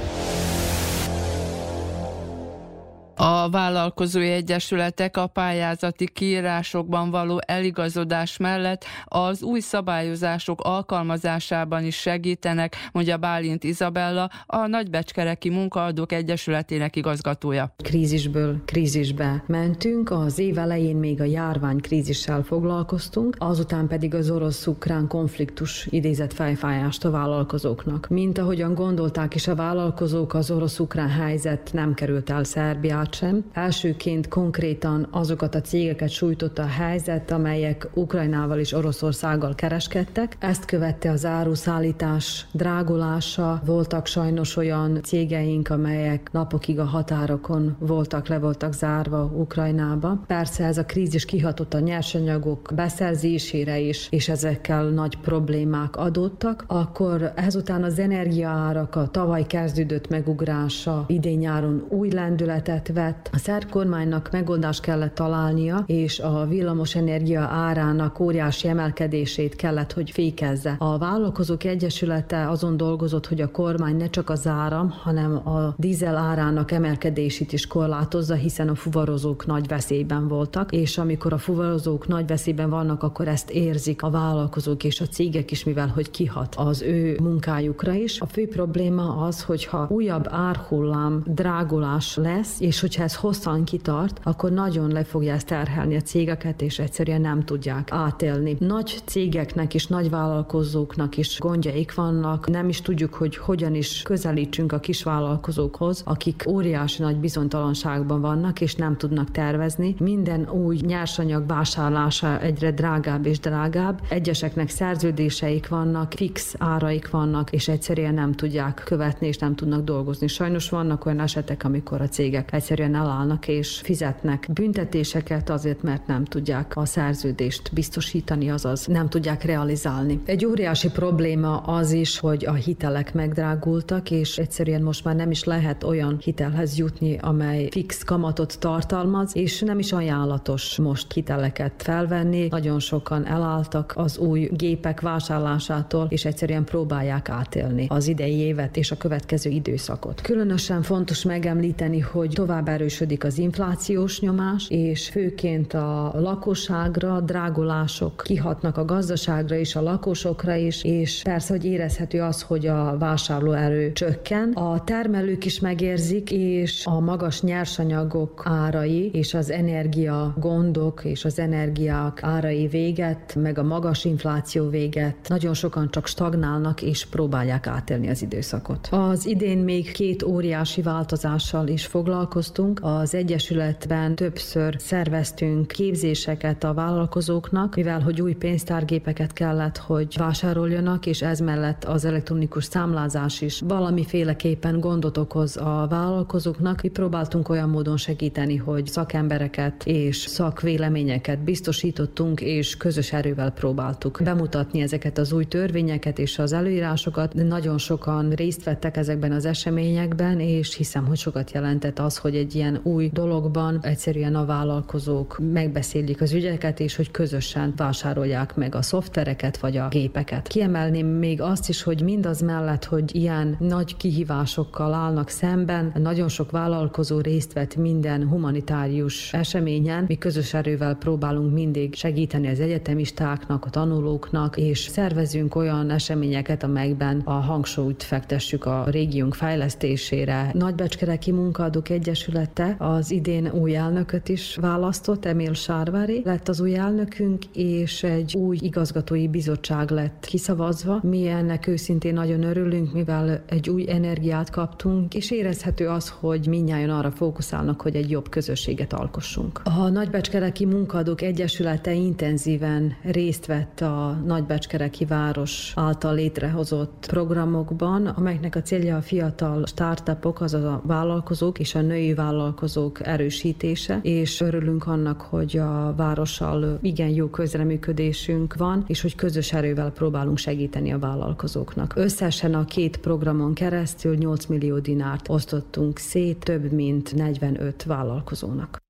A vállalkozói egyesületek a pályázati kiírásokban való eligazodás mellett az új szabályozások alkalmazásában is segítenek, mondja Bálint Izabella, a Nagybecskereki Munkaadók Egyesületének igazgatója.
Krízisből krízisbe mentünk, az év elején még a járvány krízissel foglalkoztunk, azután pedig az orosz-ukrán konfliktus idézett fejfájást a vállalkozóknak. Mint ahogyan gondolták is a vállalkozók, az orosz-ukrán helyzet nem került el Szerbiát sem. Elsőként konkrétan azokat a cégeket sújtotta a helyzet, amelyek Ukrajnával és Oroszországgal kereskedtek. Ezt követte az áruszállítás drágulása. Voltak sajnos olyan cégeink, amelyek napokig a határokon voltak, le voltak zárva Ukrajnába. Persze ez a krízis kihatott a nyersanyagok beszerzésére is, és ezekkel nagy problémák adottak. Akkor ezután az energiaárak a tavaly kezdődött megugrása idén nyáron új lendületet vett. A szerb kormánynak megoldást kellett találnia, és a villamos energia árának óriási emelkedését kellett, hogy fékezze. A vállalkozók egyesülete azon dolgozott, hogy a kormány ne csak az áram, hanem a dízel árának emelkedését is korlátozza, hiszen a fuvarozók nagy veszélyben voltak, és amikor a fuvarozók nagy veszélyben vannak, akkor ezt érzik a vállalkozók és a cégek is, mivel hogy kihat az ő munkájukra is. A fő probléma az, hogyha újabb árhullám drágulás lesz, és hogyha ez hosszan kitart, akkor nagyon le fogja ezt terhelni a cégeket, és egyszerűen nem tudják átélni. Nagy cégeknek és nagy vállalkozóknak is gondjaik vannak, nem is tudjuk, hogy hogyan is közelítsünk a kisvállalkozókhoz, akik óriási nagy bizonytalanságban vannak, és nem tudnak tervezni. Minden új nyersanyag vásárlása egyre drágább és drágább. Egyeseknek szerződéseik vannak, fix áraik vannak, és egyszerűen nem tudják követni, és nem tudnak dolgozni. Sajnos vannak olyan esetek, amikor a cégek egyszerűen egyszerűen elállnak és fizetnek büntetéseket azért, mert nem tudják a szerződést biztosítani, azaz nem tudják realizálni. Egy óriási probléma az is, hogy a hitelek megdrágultak, és egyszerűen most már nem is lehet olyan hitelhez jutni, amely fix kamatot tartalmaz, és nem is ajánlatos most hiteleket felvenni. Nagyon sokan elálltak az új gépek vásárlásától, és egyszerűen próbálják átélni az idei évet és a következő időszakot. Különösen fontos megemlíteni, hogy tovább erősödik az inflációs nyomás, és főként a lakosságra drágulások kihatnak a gazdaságra és a lakosokra is, és persze, hogy érezhető az, hogy a vásárlóerő csökken. A termelők is megérzik, és a magas nyersanyagok árai és az energia gondok és az energiák árai véget, meg a magas infláció véget. Nagyon sokan csak stagnálnak és próbálják átélni az időszakot. Az idén még két óriási változással is foglalkoztunk. Az Egyesületben többször szerveztünk képzéseket a vállalkozóknak, mivel hogy új pénztárgépeket kellett, hogy vásároljanak, és ez mellett az elektronikus számlázás is valamiféleképpen gondot okoz a vállalkozóknak. Mi próbáltunk olyan módon segíteni, hogy szakembereket és szakvéleményeket biztosítottunk, és közös erővel próbáltuk bemutatni ezeket az új törvényeket és az előírásokat. Nagyon sokan részt vettek ezekben az eseményekben, és hiszem, hogy sokat jelentett az, hogy egy ilyen új dologban egyszerűen a vállalkozók megbeszélik az ügyeket, és hogy közösen vásárolják meg a szoftvereket vagy a gépeket. Kiemelném még azt is, hogy mindaz mellett, hogy ilyen nagy kihívásokkal állnak szemben, nagyon sok vállalkozó részt vett minden humanitárius eseményen. Mi közös erővel próbálunk mindig segíteni az egyetemistáknak, a tanulóknak, és szervezünk olyan eseményeket, amelyekben a hangsúlyt fektessük a régiónk fejlesztésére. Nagybecskereki Munkaadók Egyesülete az idén új elnököt is választott, Emil Sárvári lett az új elnökünk, és egy új igazgatói bizottság lett kiszavazva. Mi ennek őszintén nagyon örülünk, mivel egy új energiát kaptunk, és érezhető az, hogy minnyáján arra fókuszálnak, hogy egy jobb közösséget alkossunk. A Nagybecskereki Munkaadók Egyesülete intenzíven részt vett a Nagybecskereki város által létrehozott programokban, amelyeknek a célja a fiatal startupok, azaz a vállalkozók és a női vállalkozók erősítése, és örülünk annak, hogy a várossal igen jó közreműködésünk van, és hogy közös erővel próbálunk segíteni a vállalkozóknak. Összesen a két programon keresztül 8 millió dinárt osztottunk szét több mint 45 vállalkozónak.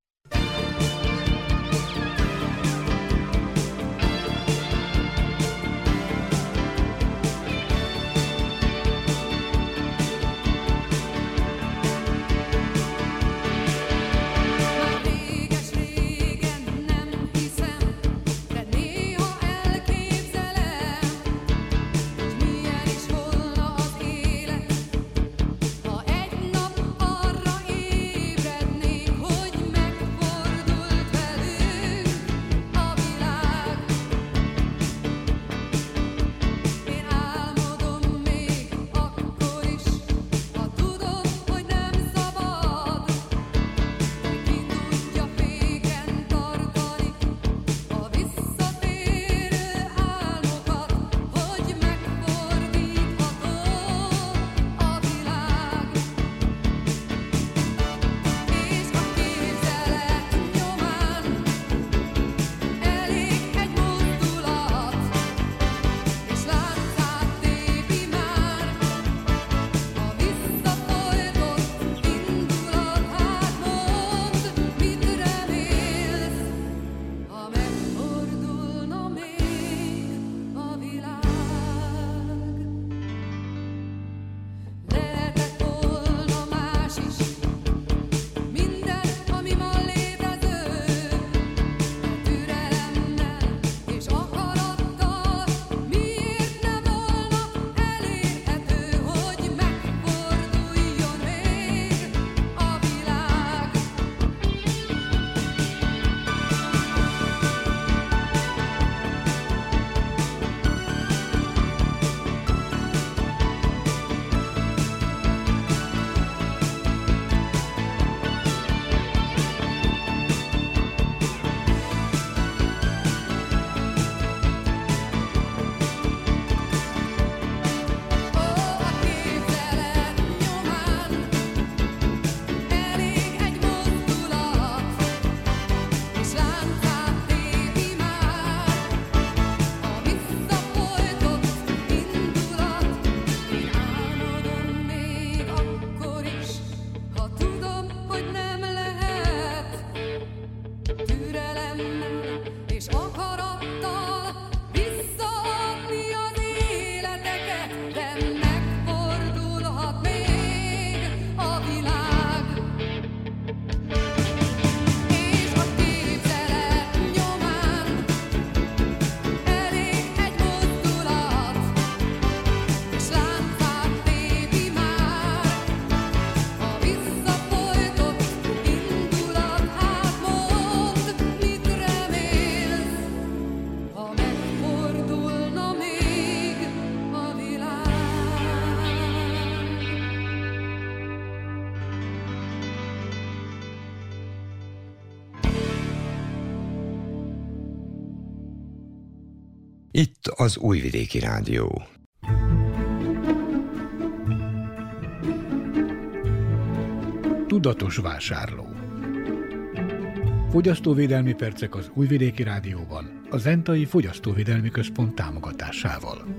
Az Újvidéki Rádió.
Tudatos vásárló Fogyasztóvédelmi percek az Újvidéki Rádióban, a Zentai Fogyasztóvédelmi Központ támogatásával.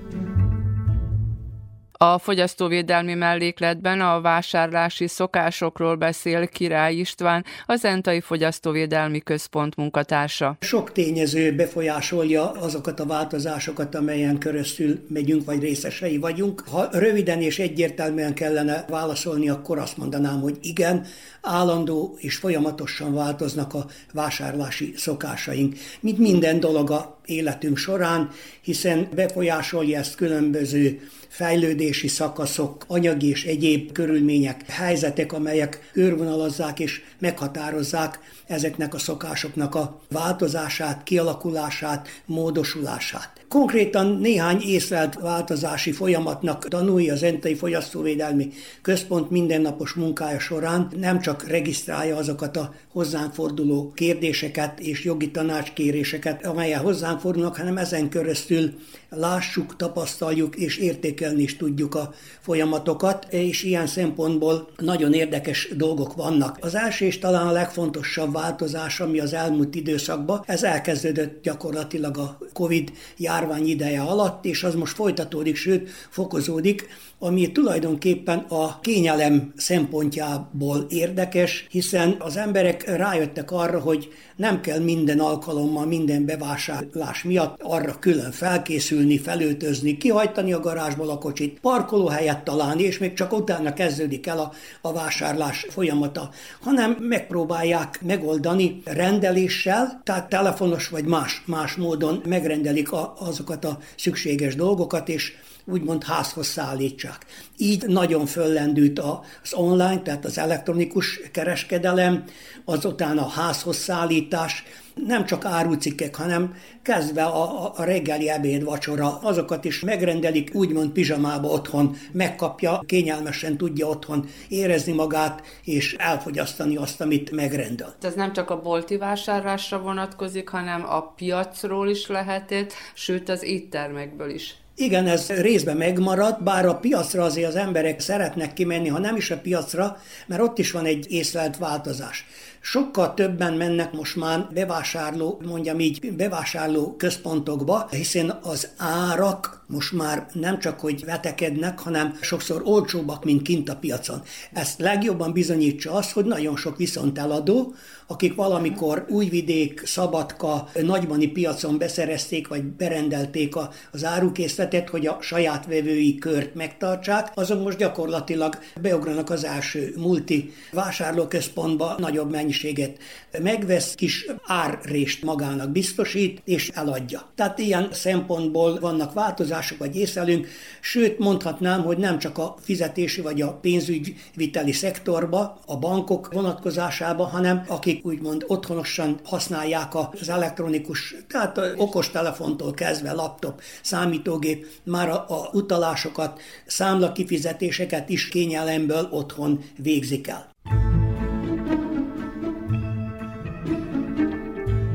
A fogyasztóvédelmi mellékletben a vásárlási szokásokról beszél Király István, az Entai Fogyasztóvédelmi Központ munkatársa.
Sok tényező befolyásolja azokat a változásokat, amelyen köröztül megyünk, vagy részesei vagyunk. Ha röviden és egyértelműen kellene válaszolni, akkor azt mondanám, hogy igen, állandó és folyamatosan változnak a vásárlási szokásaink, mint minden dolog a életünk során, hiszen befolyásolja ezt különböző fejlődési szakaszok, anyagi és egyéb körülmények, helyzetek, amelyek körvonalazzák és meghatározzák ezeknek a szokásoknak a változását, kialakulását, módosulását. Konkrétan néhány észlelt változási folyamatnak tanulja az Entei Fogyasztóvédelmi Központ mindennapos munkája során, nem csak regisztrálja azokat a hozzánk forduló kérdéseket és jogi tanácskéréseket, amelyek hozzánk fordulnak, hanem ezen keresztül lássuk, tapasztaljuk és értékelni is tudjuk a folyamatokat, és ilyen szempontból nagyon érdekes dolgok vannak. Az első és talán a legfontosabb változás, ami az elmúlt időszakban, ez elkezdődött gyakorlatilag a Covid járvány ideje alatt, és az most folytatódik, sőt fokozódik, ami tulajdonképpen a kényelem szempontjából érdekes, hiszen az emberek rájöttek arra, hogy nem kell minden alkalommal, minden bevásárlás miatt arra külön felkészülni, felöltözni, kihajtani a garázsból a kocsit, parkolóhelyet találni, és még csak utána kezdődik el a, a vásárlás folyamata, hanem megpróbálják megoldani rendeléssel, tehát telefonos vagy más, más módon megrendelik a, azokat a szükséges dolgokat, és úgymond házhoz szállítsák. Így nagyon föllendült az online, tehát az elektronikus kereskedelem, azután a házhoz szállítás, nem csak árucikkek, hanem kezdve a, a reggeli ebéd, vacsora, azokat is megrendelik, úgymond pizsamába otthon, megkapja, kényelmesen tudja otthon érezni magát, és elfogyasztani azt, amit megrendel.
Ez nem csak a bolti vásárlásra vonatkozik, hanem a piacról is lehetett, sőt az éttermekből is.
Igen, ez részben megmaradt, bár a piacra azért az emberek szeretnek kimenni, ha nem is a piacra, mert ott is van egy észlelt változás. Sokkal többen mennek most már bevásárló, mondjam így, bevásárló központokba, hiszen az árak most már nem csak, hogy vetekednek, hanem sokszor olcsóbbak, mint kint a piacon. Ezt legjobban bizonyítsa az, hogy nagyon sok viszonteladó, akik valamikor Újvidék, Szabadka, Nagymani piacon beszerezték, vagy berendelték az árukészletet, hogy a saját vevői kört megtartsák, azok most gyakorlatilag beugranak az első multi vásárlóközpontba, nagyobb mennyiséget megvesz, kis árrést magának biztosít, és eladja. Tehát ilyen szempontból vannak változások, vagy észlelünk, sőt mondhatnám, hogy nem csak a fizetési vagy a pénzügyviteli szektorba, a bankok vonatkozásába, hanem akik úgymond otthonosan használják az elektronikus, tehát a okostelefontól kezdve laptop, számítógép, már a, a utalásokat, számla kifizetéseket is kényelemből otthon végzik el.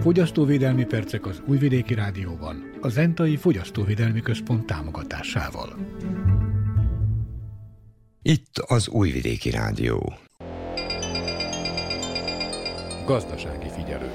Fogyasztóvédelmi percek az Újvidéki Rádióban, a Zentai Fogyasztóvédelmi Központ támogatásával.
Itt az Újvidéki Rádió.
Gazdasági figyelő.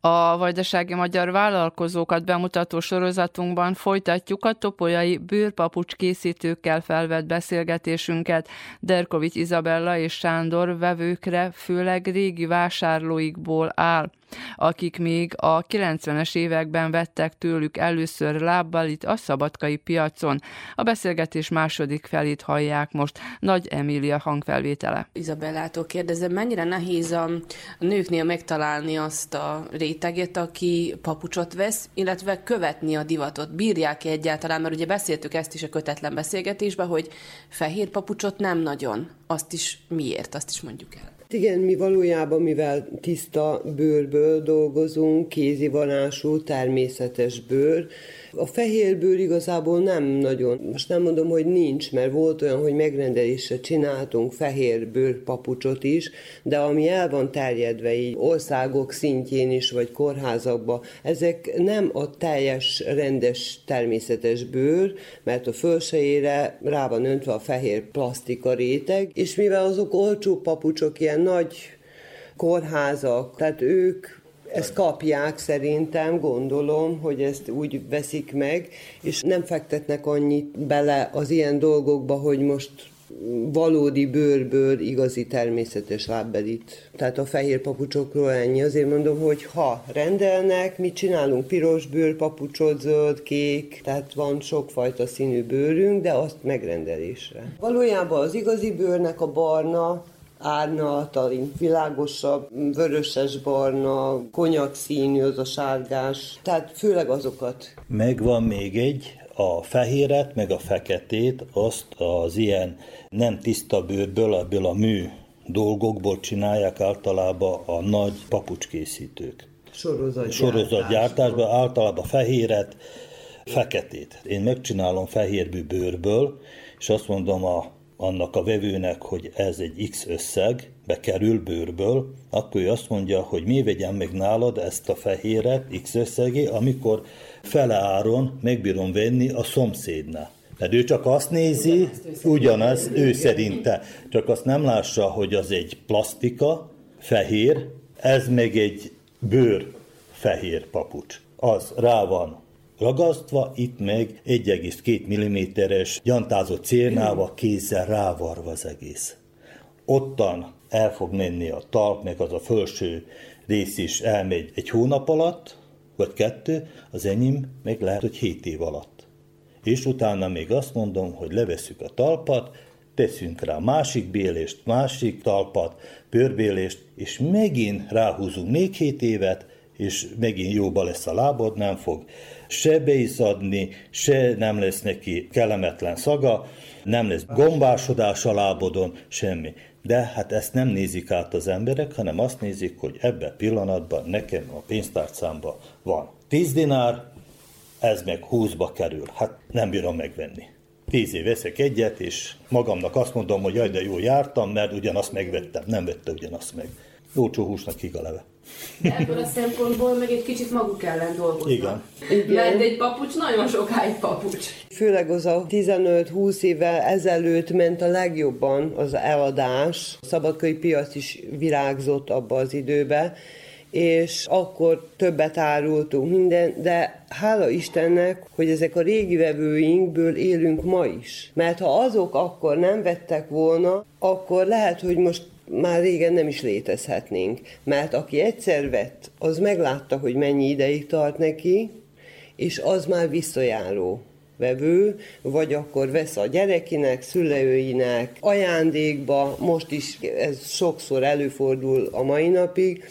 A vajdasági magyar vállalkozókat bemutató sorozatunkban folytatjuk a topolyai bőrpapucs készítőkkel felvett beszélgetésünket. Derkovics Izabella és Sándor vevőkre főleg régi vásárlóikból áll akik még a 90-es években vettek tőlük először lábbal itt a szabadkai piacon. A beszélgetés második felét hallják most Nagy Emília hangfelvétele.
Izabellától kérdezem, mennyire nehéz a nőknél megtalálni azt a réteget, aki papucsot vesz, illetve követni a divatot. Bírják-e egyáltalán, mert ugye beszéltük ezt is a kötetlen beszélgetésben, hogy fehér papucsot nem nagyon. Azt is miért, azt is mondjuk el.
Igen, mi valójában, mivel tiszta bőrből dolgozunk, kézi vonású, természetes bőr, a fehérbőr igazából nem nagyon, most nem mondom, hogy nincs, mert volt olyan, hogy megrendelésre csináltunk fehérbőr papucsot is, de ami el van terjedve így országok szintjén is, vagy kórházakban, ezek nem a teljes, rendes, természetes bőr, mert a fölsejére rá van öntve a fehér plastika réteg, és mivel azok olcsó papucsok, ilyen nagy kórházak, tehát ők ezt kapják szerintem, gondolom, hogy ezt úgy veszik meg, és nem fektetnek annyit bele az ilyen dolgokba, hogy most valódi bőrből igazi természetes lábbelit. Tehát a fehér papucsokról ennyi. Azért mondom, hogy ha rendelnek, mi csinálunk piros bőrpapucsot, zöld, kék, tehát van sokfajta színű bőrünk, de azt megrendelésre. Valójában az igazi bőrnek a barna, árnyaltalink, világosabb, vöröses barna, konyak színű, az a sárgás, tehát főleg azokat.
Megvan még egy, a fehéret, meg a feketét, azt az ilyen nem tiszta bőrből, ebből a mű dolgokból csinálják általában a nagy papucskészítők.
Sorozatgyártásban.
Sorozatgyártásban általában fehéret, feketét. Én megcsinálom fehérbű bőrből, és azt mondom a annak a vevőnek, hogy ez egy X összeg, bekerül bőrből, akkor ő azt mondja, hogy mi vegyem meg nálad ezt a fehéret X összegé, amikor fele áron megbírom venni a szomszédnál. Mert ő csak azt nézi, ugyanaz ő szerinte, csak azt nem lássa, hogy az egy plastika, fehér, ez meg egy bőr fehér papucs. Az rá van ragasztva, itt meg 1,2 mm-es gyantázott cérnával kézzel rávarva az egész. Ottan el fog menni a talp, meg az a felső rész is elmegy egy hónap alatt, vagy kettő, az enyém meg lehet, hogy hét év alatt. És utána még azt mondom, hogy leveszük a talpat, teszünk rá másik bélést, másik talpat, pörbélést, és megint ráhúzunk még hét évet, és megint jóba lesz a lábod, nem fog se beizzadni, se nem lesz neki kellemetlen szaga, nem lesz gombásodás a lábodon, semmi. De hát ezt nem nézik át az emberek, hanem azt nézik, hogy ebben pillanatban nekem a pénztárcámban van 10 dinár, ez meg 20-ba kerül. Hát nem bírom megvenni. Tíz év veszek egyet, és magamnak azt mondom, hogy jaj, de jó jártam, mert ugyanazt megvettem. Nem vette ugyanazt meg. Jócsó húsnak hig a leve.
De ebből a szempontból meg egy kicsit maguk ellen dolgoznak.
Igen.
Igen. Mert egy papucs nagyon sokáig papucs.
Főleg az a 15-20 évvel ezelőtt ment a legjobban az eladás. A szabadkai piac is virágzott abba az időbe, és akkor többet árultunk minden, de hála Istennek, hogy ezek a régi vevőinkből élünk ma is. Mert ha azok akkor nem vettek volna, akkor lehet, hogy most már régen nem is létezhetnénk, mert aki egyszer vett, az meglátta, hogy mennyi ideig tart neki, és az már visszajáró vevő, vagy akkor vesz a gyerekinek, szülőinek, ajándékba, most is ez sokszor előfordul a mai napig,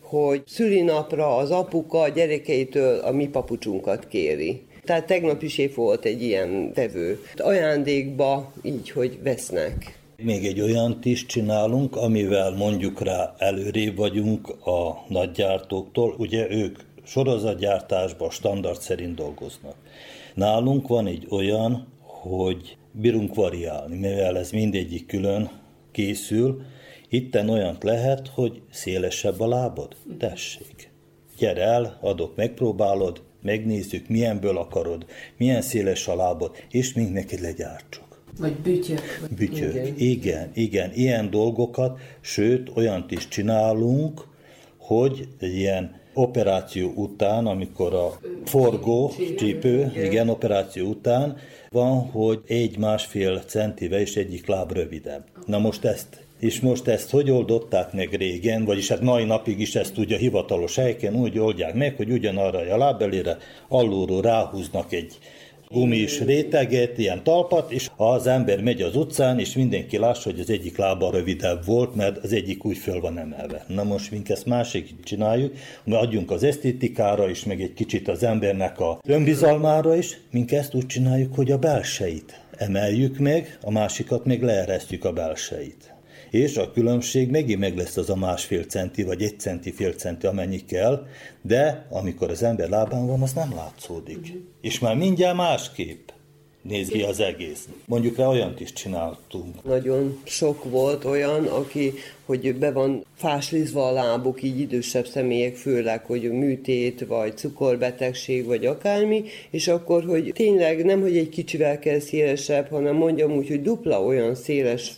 hogy szülinapra az apuka a gyerekeitől a mi papucsunkat kéri. Tehát tegnap is épp volt egy ilyen vevő. Ajándékba így, hogy vesznek.
Még egy olyan is csinálunk, amivel mondjuk rá előrébb vagyunk a nagygyártóktól. Ugye ők sorozatgyártásban standard szerint dolgoznak. Nálunk van egy olyan, hogy bírunk variálni, mivel ez mindegyik külön készül. Itten olyant lehet, hogy szélesebb a lábod. Tessék. Gyere el, adok, megpróbálod, megnézzük, milyenből akarod, milyen széles a lábod, és még neked legyártsuk.
Vagy bütyök.
Bütyök, igen. igen, igen, ilyen dolgokat, sőt, olyant is csinálunk, hogy egy ilyen operáció után, amikor a forgó, csípő, igen, operáció után van, hogy egy-másfél centivel és egyik láb rövidebb. Na most ezt és most ezt hogy oldották meg régen, vagyis hát mai napig is ezt ugye a hivatalos helyeken úgy oldják meg, hogy ugyanarra a lábelére alulról ráhúznak egy gumis réteget, ilyen talpat, és az ember megy az utcán, és mindenki lássa, hogy az egyik lába rövidebb volt, mert az egyik úgy föl van emelve. Na most mink ezt másik csináljuk, mi adjunk az esztétikára is, meg egy kicsit az embernek a önbizalmára is, mink ezt úgy csináljuk, hogy a belseit emeljük meg, a másikat még leeresztjük a belseit és a különbség megint meg lesz az a másfél centi, vagy egy centi, fél centi, amennyi kell, de amikor az ember lábán van, az nem látszódik. Uh-huh. És már mindjárt másképp néz ki az egész. Mondjuk rá olyant is csináltunk.
Nagyon sok volt olyan, aki, hogy be van fáslizva a lábuk, így idősebb személyek, főleg, hogy műtét, vagy cukorbetegség, vagy akármi, és akkor, hogy tényleg nem, hogy egy kicsivel kell szélesebb, hanem mondjam úgy, hogy dupla olyan széles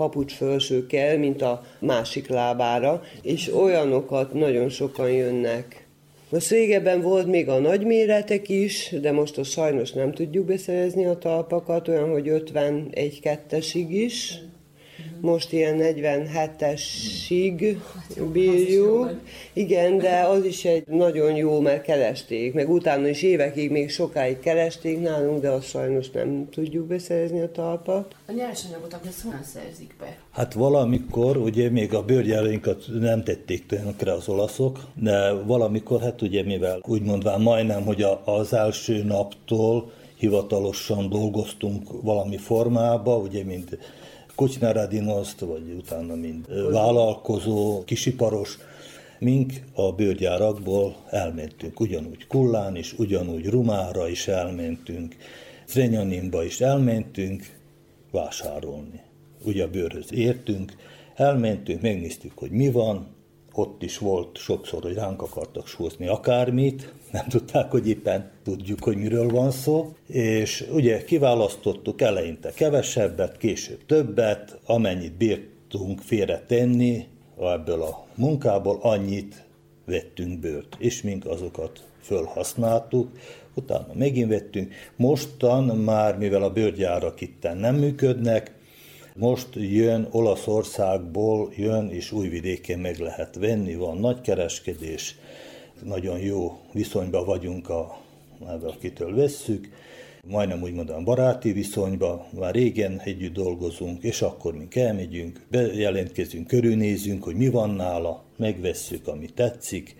papucs felső kell, mint a másik lábára, és olyanokat nagyon sokan jönnek most régebben volt még a nagyméretek is, de most a sajnos nem tudjuk beszerezni a talpakat, olyan, hogy 51-2-esig is. Most ilyen 47-esig bírjuk. Igen, de az is egy nagyon jó, mert keresték, meg utána is évekig még sokáig keresték nálunk, de azt sajnos nem tudjuk beszerezni a talpat.
A nyersanyagot akkor honnan szerzik be?
Hát valamikor, ugye még a bőrgyárainkat nem tették tönkre az olaszok, de valamikor, hát ugye mivel úgy mondván majdnem, hogy az első naptól hivatalosan dolgoztunk valami formába, ugye mint Kocsnárádinoszt, vagy utána mint vállalkozó, kisiparos, mink a bőrgyárakból elmentünk, ugyanúgy Kullán is, ugyanúgy Rumára is elmentünk, Zrenyaninba is elmentünk vásárolni. Ugye a bőrhöz értünk, elmentünk, megnéztük, hogy mi van, ott is volt sokszor, hogy ránk akartak súzni akármit, nem tudták, hogy éppen tudjuk, hogy miről van szó, és ugye kiválasztottuk eleinte kevesebbet, később többet, amennyit bírtunk félre tenni ebből a munkából, annyit vettünk bőrt, és mink azokat fölhasználtuk, utána megint vettünk. Mostan már, mivel a bőrgyárak itten nem működnek, most jön Olaszországból, jön, és újvidéken meg lehet venni, van nagy kereskedés, nagyon jó viszonyban vagyunk a, akitől vesszük, majdnem úgy mondom baráti viszonyban, már régen együtt dolgozunk, és akkor mi elmegyünk, bejelentkezünk, körülnézünk, hogy mi van nála, megvesszük, ami tetszik.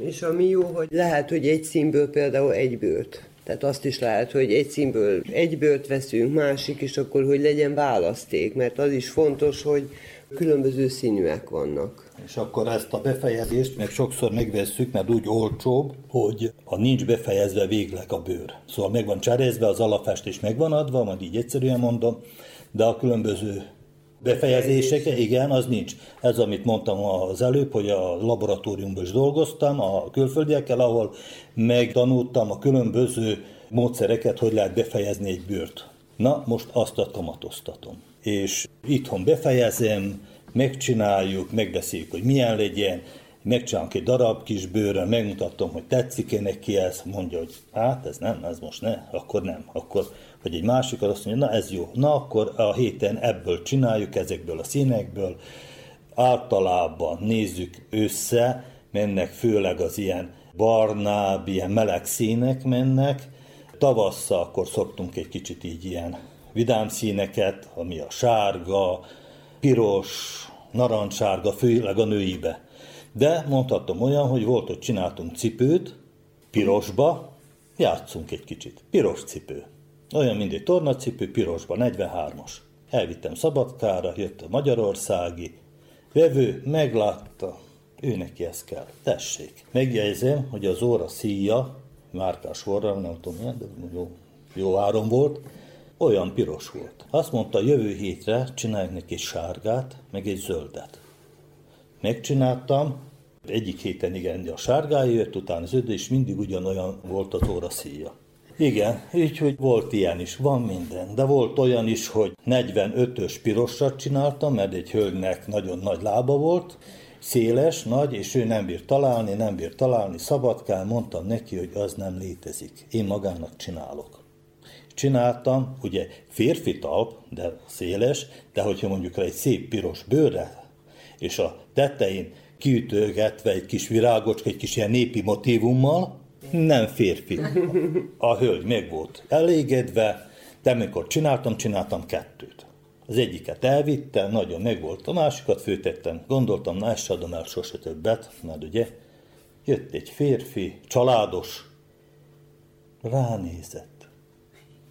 És ami jó, hogy lehet, hogy egy színből például egy bőrt tehát azt is lehet, hogy egy színből egy bőrt veszünk, másik, és akkor, hogy legyen választék, mert az is fontos, hogy különböző színűek vannak.
És akkor ezt a befejezést meg sokszor megvesszük, mert úgy olcsóbb, hogy a nincs befejezve végleg a bőr. Szóval meg van cserezve, az alapfestés meg van adva, majd így egyszerűen mondom, de a különböző befejezések, igen, az nincs. Ez, amit mondtam az előbb, hogy a laboratóriumban is dolgoztam, a külföldiekkel, ahol megtanultam a különböző módszereket, hogy lehet befejezni egy bőrt. Na, most azt a kamatoztatom. És itthon befejezem, megcsináljuk, megbeszéljük, hogy milyen legyen, megcsinálunk egy darab kis bőrön, megmutatom, hogy tetszik-e neki ez, mondja, hogy hát ez nem, ez most ne, akkor nem, akkor vagy egy másik azt mondja, na ez jó, na akkor a héten ebből csináljuk, ezekből a színekből, általában nézzük össze, mennek főleg az ilyen barnább, ilyen meleg színek mennek, tavasszal akkor szoktunk egy kicsit így ilyen vidám színeket, ami a sárga, piros, narancssárga, főleg a nőibe. De mondhatom olyan, hogy volt, hogy csináltunk cipőt, pirosba, játszunk egy kicsit. Piros cipő. Olyan, mint egy tornacipő, pirosba, 43-as. Elvittem Szabadkára, jött a magyarországi, vevő meglátta, ő neki ez kell. Tessék. Megjegyzem, hogy az óra szíja, márkás forra, nem tudom de jó, jó áron volt, olyan piros volt. Azt mondta, jövő hétre csináljuk neki egy sárgát, meg egy zöldet. Megcsináltam, egyik héten igen, a sárgája jött, utána zöld, és mindig ugyanolyan volt az óra szíja. Igen, így, hogy volt ilyen is, van minden. De volt olyan is, hogy 45-ös pirosat csináltam, mert egy hölgynek nagyon nagy lába volt, széles, nagy, és ő nem bír találni, nem bír találni, szabadkán, mondtam neki, hogy az nem létezik. Én magának csinálok. Csináltam, ugye férfi talp, de széles, de hogyha mondjuk egy szép piros bőrre, és a tetején kiütőgetve egy kis virágocska, egy kis ilyen népi motívummal, nem férfi. A hölgy meg volt elégedve, de amikor csináltam, csináltam kettőt. Az egyiket elvitte, nagyon meg volt, a másikat főtettem. Gondoltam, na ezt adom el sose többet, mert ugye jött egy férfi, családos, ránézett.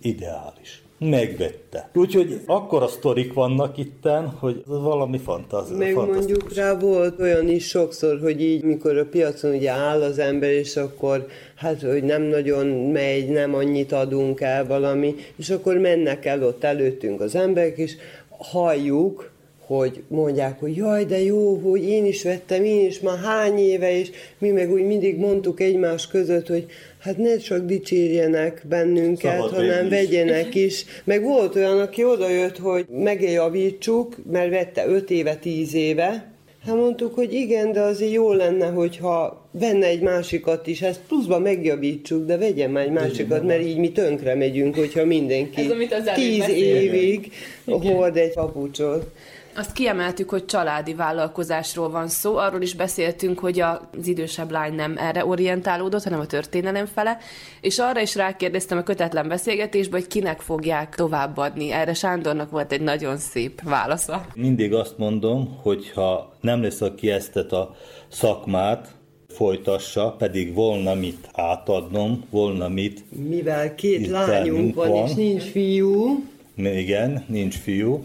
Ideális. Megvette. Úgyhogy akkor a sztorik vannak itten, hogy valami fantázia.
Meg mondjuk rá volt olyan is sokszor, hogy így, mikor a piacon ugye áll az ember, és akkor hát, hogy nem nagyon megy, nem annyit adunk el valami, és akkor mennek el ott előttünk az emberek, és halljuk, hogy mondják, hogy jaj, de jó, hogy én is vettem, én is már hány éve, és mi meg úgy mindig mondtuk egymás között, hogy hát ne csak dicsérjenek bennünket, Szabad hanem is. vegyenek is. Meg volt olyan, aki odajött, hogy megjavítsuk, mert vette 5 éve, 10 éve, Hát mondtuk, hogy igen, de azért jó lenne, hogyha venne egy másikat is, ezt pluszban megjavítsuk, de vegyen már egy másikat, mert így mi tönkre megyünk, hogyha mindenki Ez, tíz évig hord egy papucsot.
Azt kiemeltük, hogy családi vállalkozásról van szó, arról is beszéltünk, hogy az idősebb lány nem erre orientálódott, hanem a történelem fele, és arra is rákérdeztem a kötetlen beszélgetésbe, hogy kinek fogják továbbadni. Erre Sándornak volt egy nagyon szép válasza.
Mindig azt mondom, hogy ha nem lesz, aki ezt a szakmát, folytassa, pedig volna mit átadnom, volna mit...
Mivel két lányunk van, van, és nincs fiú.
Igen, nincs fiú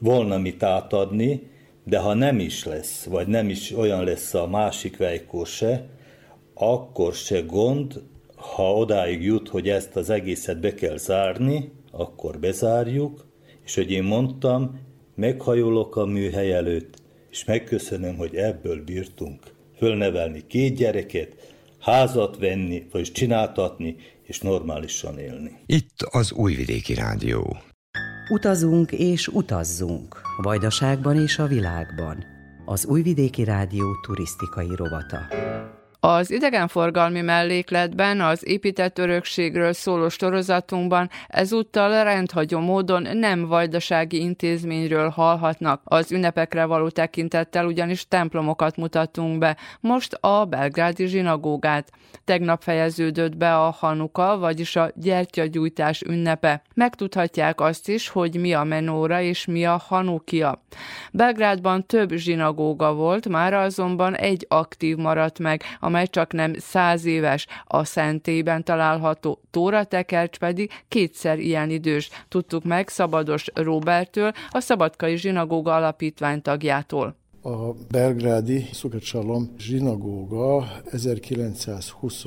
volna mit átadni, de ha nem is lesz, vagy nem is olyan lesz a másik vejkó se, akkor se gond, ha odáig jut, hogy ezt az egészet be kell zárni, akkor bezárjuk, és hogy én mondtam, meghajolok a műhely előtt, és megköszönöm, hogy ebből bírtunk fölnevelni két gyereket, házat venni, vagy csináltatni, és normálisan élni.
Itt az Újvidéki Rádió.
Utazunk és utazzunk, Vajdaságban és a világban. Az Újvidéki Rádió turisztikai rovata.
Az idegenforgalmi mellékletben az épített örökségről szóló sorozatunkban ezúttal rendhagyó módon nem vajdasági intézményről hallhatnak. Az ünnepekre való tekintettel ugyanis templomokat mutatunk be, most a belgrádi zsinagógát. Tegnap fejeződött be a Hanuka, vagyis a gyertyagyújtás ünnepe. Megtudhatják azt is, hogy mi a menóra és mi a Hanukia. Belgrádban több zsinagóga volt, már azonban egy aktív maradt meg, amely csak nem száz éves, a szentében található Tóra tekercs pedig kétszer ilyen idős, tudtuk meg Szabados Robertől, a Szabadkai Zsinagóga alapítvány tagjától.
A belgrádi Szukacsalom zsinagóga 1920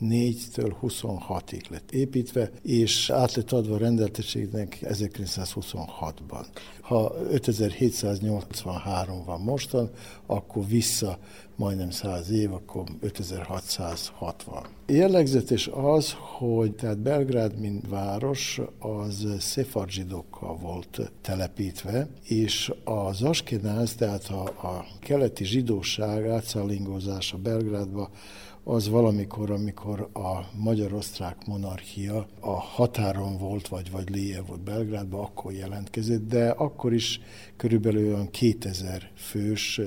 4-től 26-ig lett építve, és át lett adva a rendelteségnek 1926-ban. Ha 5783 van mostan, akkor vissza majdnem 100 év, akkor 5660. Jellegzetes az, hogy tehát Belgrád, mint város, az szefarzsidokkal volt telepítve, és az Askenáz, tehát a, a keleti zsidóság átszállingózása Belgrádba az valamikor, amikor a magyar-osztrák monarchia a határon volt, vagy, vagy léje volt Belgrádban, akkor jelentkezett, de akkor is körülbelül olyan 2000 fős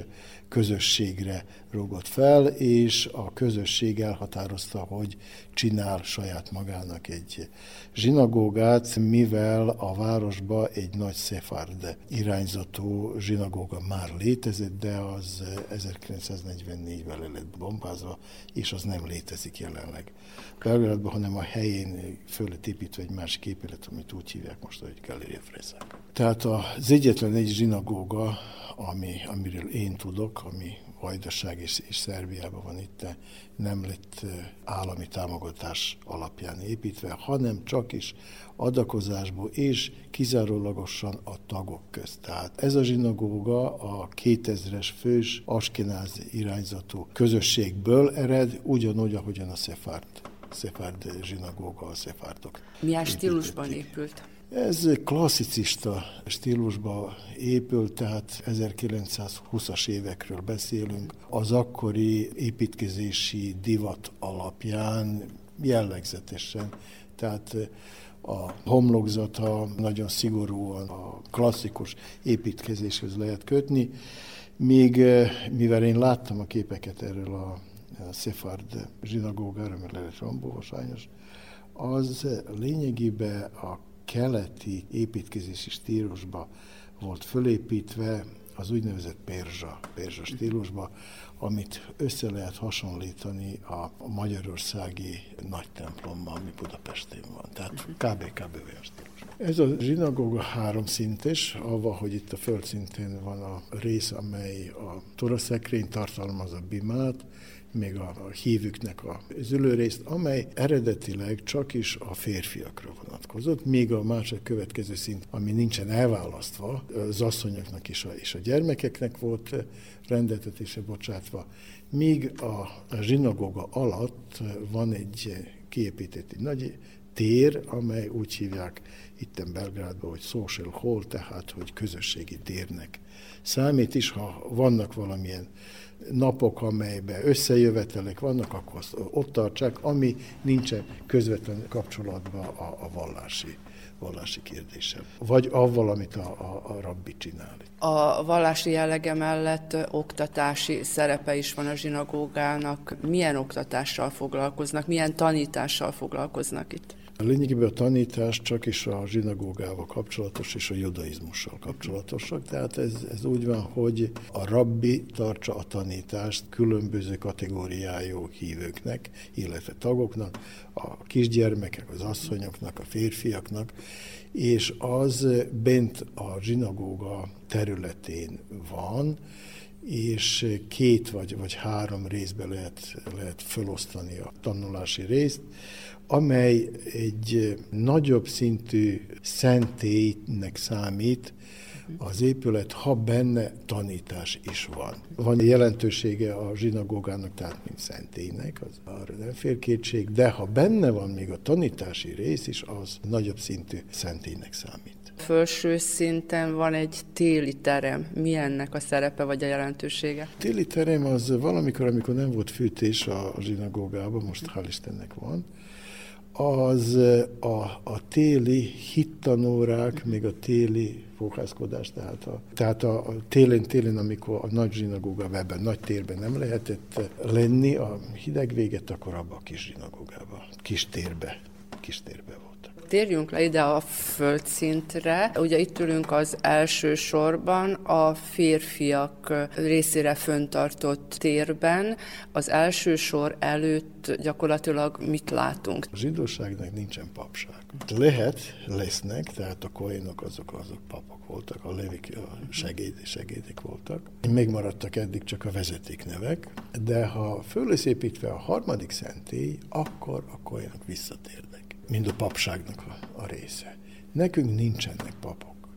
közösségre rúgott fel, és a közösség elhatározta, hogy csinál saját magának egy zsinagógát, mivel a városba egy nagy szefárd irányzatú zsinagóga már létezett, de az 1944-ben le lett bombázva, és az nem létezik jelenleg. Belgrádban, hanem a helyén föl lett építve egy másik épület, amit úgy hívják most, hogy Galéria Freza. Tehát az egyetlen egy zsinagóga, ami, amiről én tudok, ami Vajdaság és, és Szerbiában van itt, nem lett állami támogatás alapján építve, hanem csak is adakozásból és kizárólagosan a tagok közt. Tehát ez a zsinagóga a 2000-es fős askenáz irányzatú közösségből ered, ugyanúgy, ahogyan a Szefárt, Szefárd zsinagóga a szefárdok.
Milyen stílusban épült?
Ez klasszicista stílusba épült, tehát 1920-as évekről beszélünk. Az akkori építkezési divat alapján jellegzetesen, tehát a homlokzata nagyon szigorúan a klasszikus építkezéshez lehet kötni, míg mivel én láttam a képeket erről a, a Szefard zsinagógára, mert lehet Rambó az lényegében a keleti építkezési stílusba volt fölépítve, az úgynevezett pérzsa, pérzsa stílusba, amit össze lehet hasonlítani a magyarországi nagy templommal, ami Budapesten van. Tehát kb-kb olyan stílus. Ez a zsinagóga háromszintes, avval, hogy itt a földszintén van a rész, amely a toraszekrény tartalmaz a bimát, még a, hívüknek a zülőrészt, amely eredetileg csak is a férfiakra vonatkozott, míg a másik következő szint, ami nincsen elválasztva, az asszonyoknak is a, és a gyermekeknek volt rendeltetése bocsátva, míg a zsinagoga alatt van egy kiépített egy nagy tér, amely úgy hívják itten Belgrádban, hogy social hall, tehát hogy közösségi térnek számít is, ha vannak valamilyen napok, amelyben összejövetelek vannak, akkor ott tartsák, ami nincsen közvetlen kapcsolatban a, a vallási vallási kérdéssel, vagy avval, amit a, a, a rabbi csinál.
A vallási jellege mellett oktatási szerepe is van a zsinagógának. Milyen oktatással foglalkoznak, milyen tanítással foglalkoznak itt?
Lényegében a tanítás csak is a zsinagógával kapcsolatos és a judaizmussal kapcsolatosak. Tehát ez, ez úgy van, hogy a rabbi tartsa a tanítást különböző kategóriájú hívőknek, illetve tagoknak, a kisgyermekek, az asszonyoknak, a férfiaknak, és az bent a zsinagóga területén van, és két vagy, vagy három részbe lehet, lehet felosztani a tanulási részt amely egy nagyobb szintű szentélynek számít, az épület, ha benne tanítás is van. Van jelentősége a zsinagógának, tehát mint szentélynek, az arra nem fér kétség, de ha benne van még a tanítási rész is, az nagyobb szintű szentélynek számít.
Fölső szinten van egy téli terem. Mi ennek a szerepe vagy a jelentősége?
Téli terem az valamikor, amikor nem volt fűtés a zsinagógában, most hál' Istennek van, az a, a téli hittanórák, még a téli fohászkodás, tehát a, tehát a, télen-télen, amikor a nagy zsinagógában, ebben nagy térben nem lehetett lenni, a hideg véget, akkor abba a kis zsinagógába, kis térbe, kis térbe
térjünk le ide a földszintre. Ugye itt ülünk az első sorban a férfiak részére föntartott térben. Az első sor előtt gyakorlatilag mit látunk?
A zsidóságnak nincsen papság. Lehet, lesznek, tehát a koinok azok, azok papok voltak, a levik a segéd, segédek voltak. Megmaradtak eddig csak a vezetéknevek, de ha föl lesz építve a harmadik szentély, akkor a koinok visszatérnek mind a papságnak a, a része. Nekünk nincsenek papok.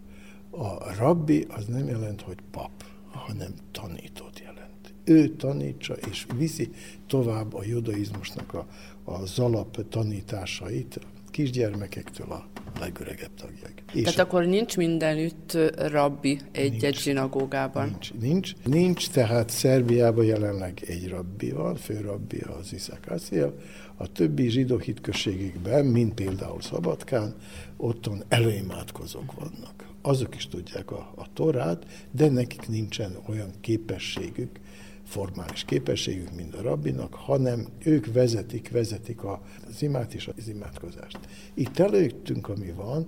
A rabbi az nem jelent, hogy pap, hanem tanítót jelent. Ő tanítsa és viszi tovább a judaizmusnak a, az alap tanításait, kisgyermekektől a legöregebb tagják.
És tehát akkor nincs mindenütt rabbi egy-egy zsinagógában?
Nincs, nincs, nincs, tehát Szerbiában jelenleg egy rabbi van, főrabbi az Iszák Asziel, a többi zsidó hitközségekben, mint például Szabadkán, otthon előimádkozók vannak. Azok is tudják a, a torát, de nekik nincsen olyan képességük, formális képességük, mint a rabbinak, hanem ők vezetik, vezetik az imát és az imádkozást. Itt előttünk, ami van,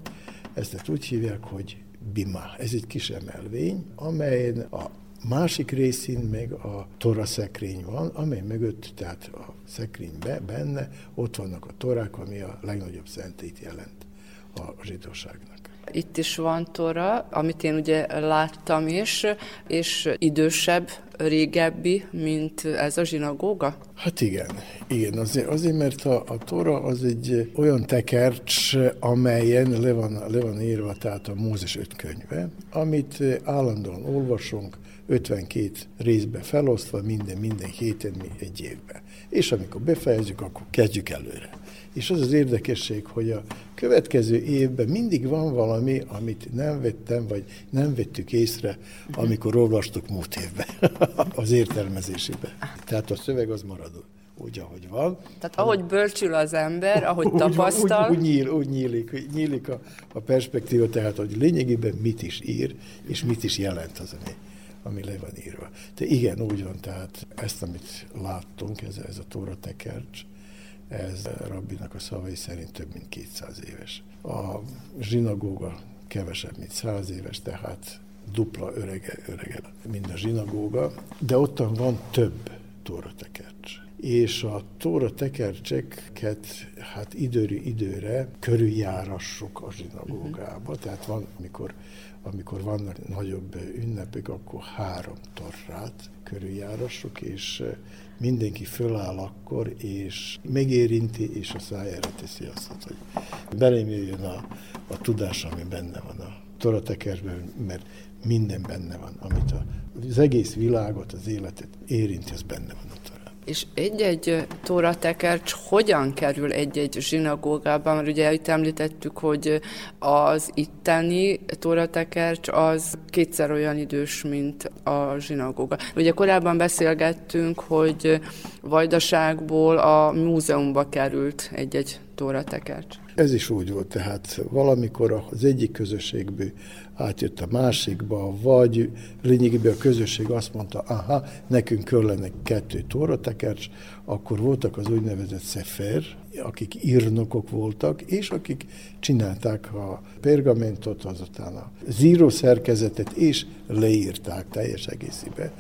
ezt úgy hívják, hogy bima. Ez egy kis emelvény, amelyen a másik részén meg a tora szekrény van, amely mögött, tehát a szekrénybe, benne, ott vannak a torák, ami a legnagyobb szentét jelent a zsidóságnak.
Itt is van tora, amit én ugye láttam is, és idősebb, régebbi, mint ez a zsinagóga?
Hát igen, igen, azért, azért mert a, a tora az egy olyan tekercs, amelyen le van, le van írva, tehát a Mózes öt könyve, amit állandóan olvasunk, 52 részbe felosztva, minden, minden héten, egy évben. És amikor befejezzük, akkor kezdjük előre. És az az érdekesség, hogy a következő évben mindig van valami, amit nem vettem, vagy nem vettük észre, amikor olvastuk múlt évben az értelmezésébe. Tehát a szöveg az maradó úgy, ahogy van.
Tehát ahogy bölcsül az ember, ahogy úgy, tapasztal.
Úgy, úgy, nyíl, úgy nyílik, nyílik a, a perspektíva, tehát hogy lényegében mit is ír, és mit is jelent az, ami, ami le van írva. De igen, úgy van, tehát ezt, amit láttunk, ez, ez a Tóra tekercs, ez Rabbinak a szavai szerint több mint 200 éves. A zsinagóga kevesebb, mint 100 éves, tehát dupla örege, örege, mint a zsinagóga, de ottan van több tóratekercs és a tóra tekercseket hát időről időre körüljárassuk a zsinagógába. Uh-huh. Tehát van, amikor, amikor vannak nagyobb ünnepek, akkor három torrát körüljárassuk, és mindenki föláll akkor, és megérinti, és a szájára teszi azt, hogy belém jöjjön a, a tudás, ami benne van a toratekerben, mert minden benne van, amit a, az egész világot, az életet érinti, az benne van. a
és egy-egy tóratekercs hogyan kerül egy-egy zsinagógában? Mert ugye itt említettük, hogy az itteni tóratekercs az kétszer olyan idős, mint a zsinagóga. Ugye korábban beszélgettünk, hogy Vajdaságból a múzeumba került egy-egy tóratekercs.
Ez is úgy volt, tehát valamikor az egyik közösségből átjött a másikba, vagy lényegében a közösség azt mondta, aha, nekünk kellene kettő tóratekercs, akkor voltak az úgynevezett szefer, akik írnokok voltak, és akik csinálták a pergamentot, azután a zíró szerkezetet, és leírták teljes egészébe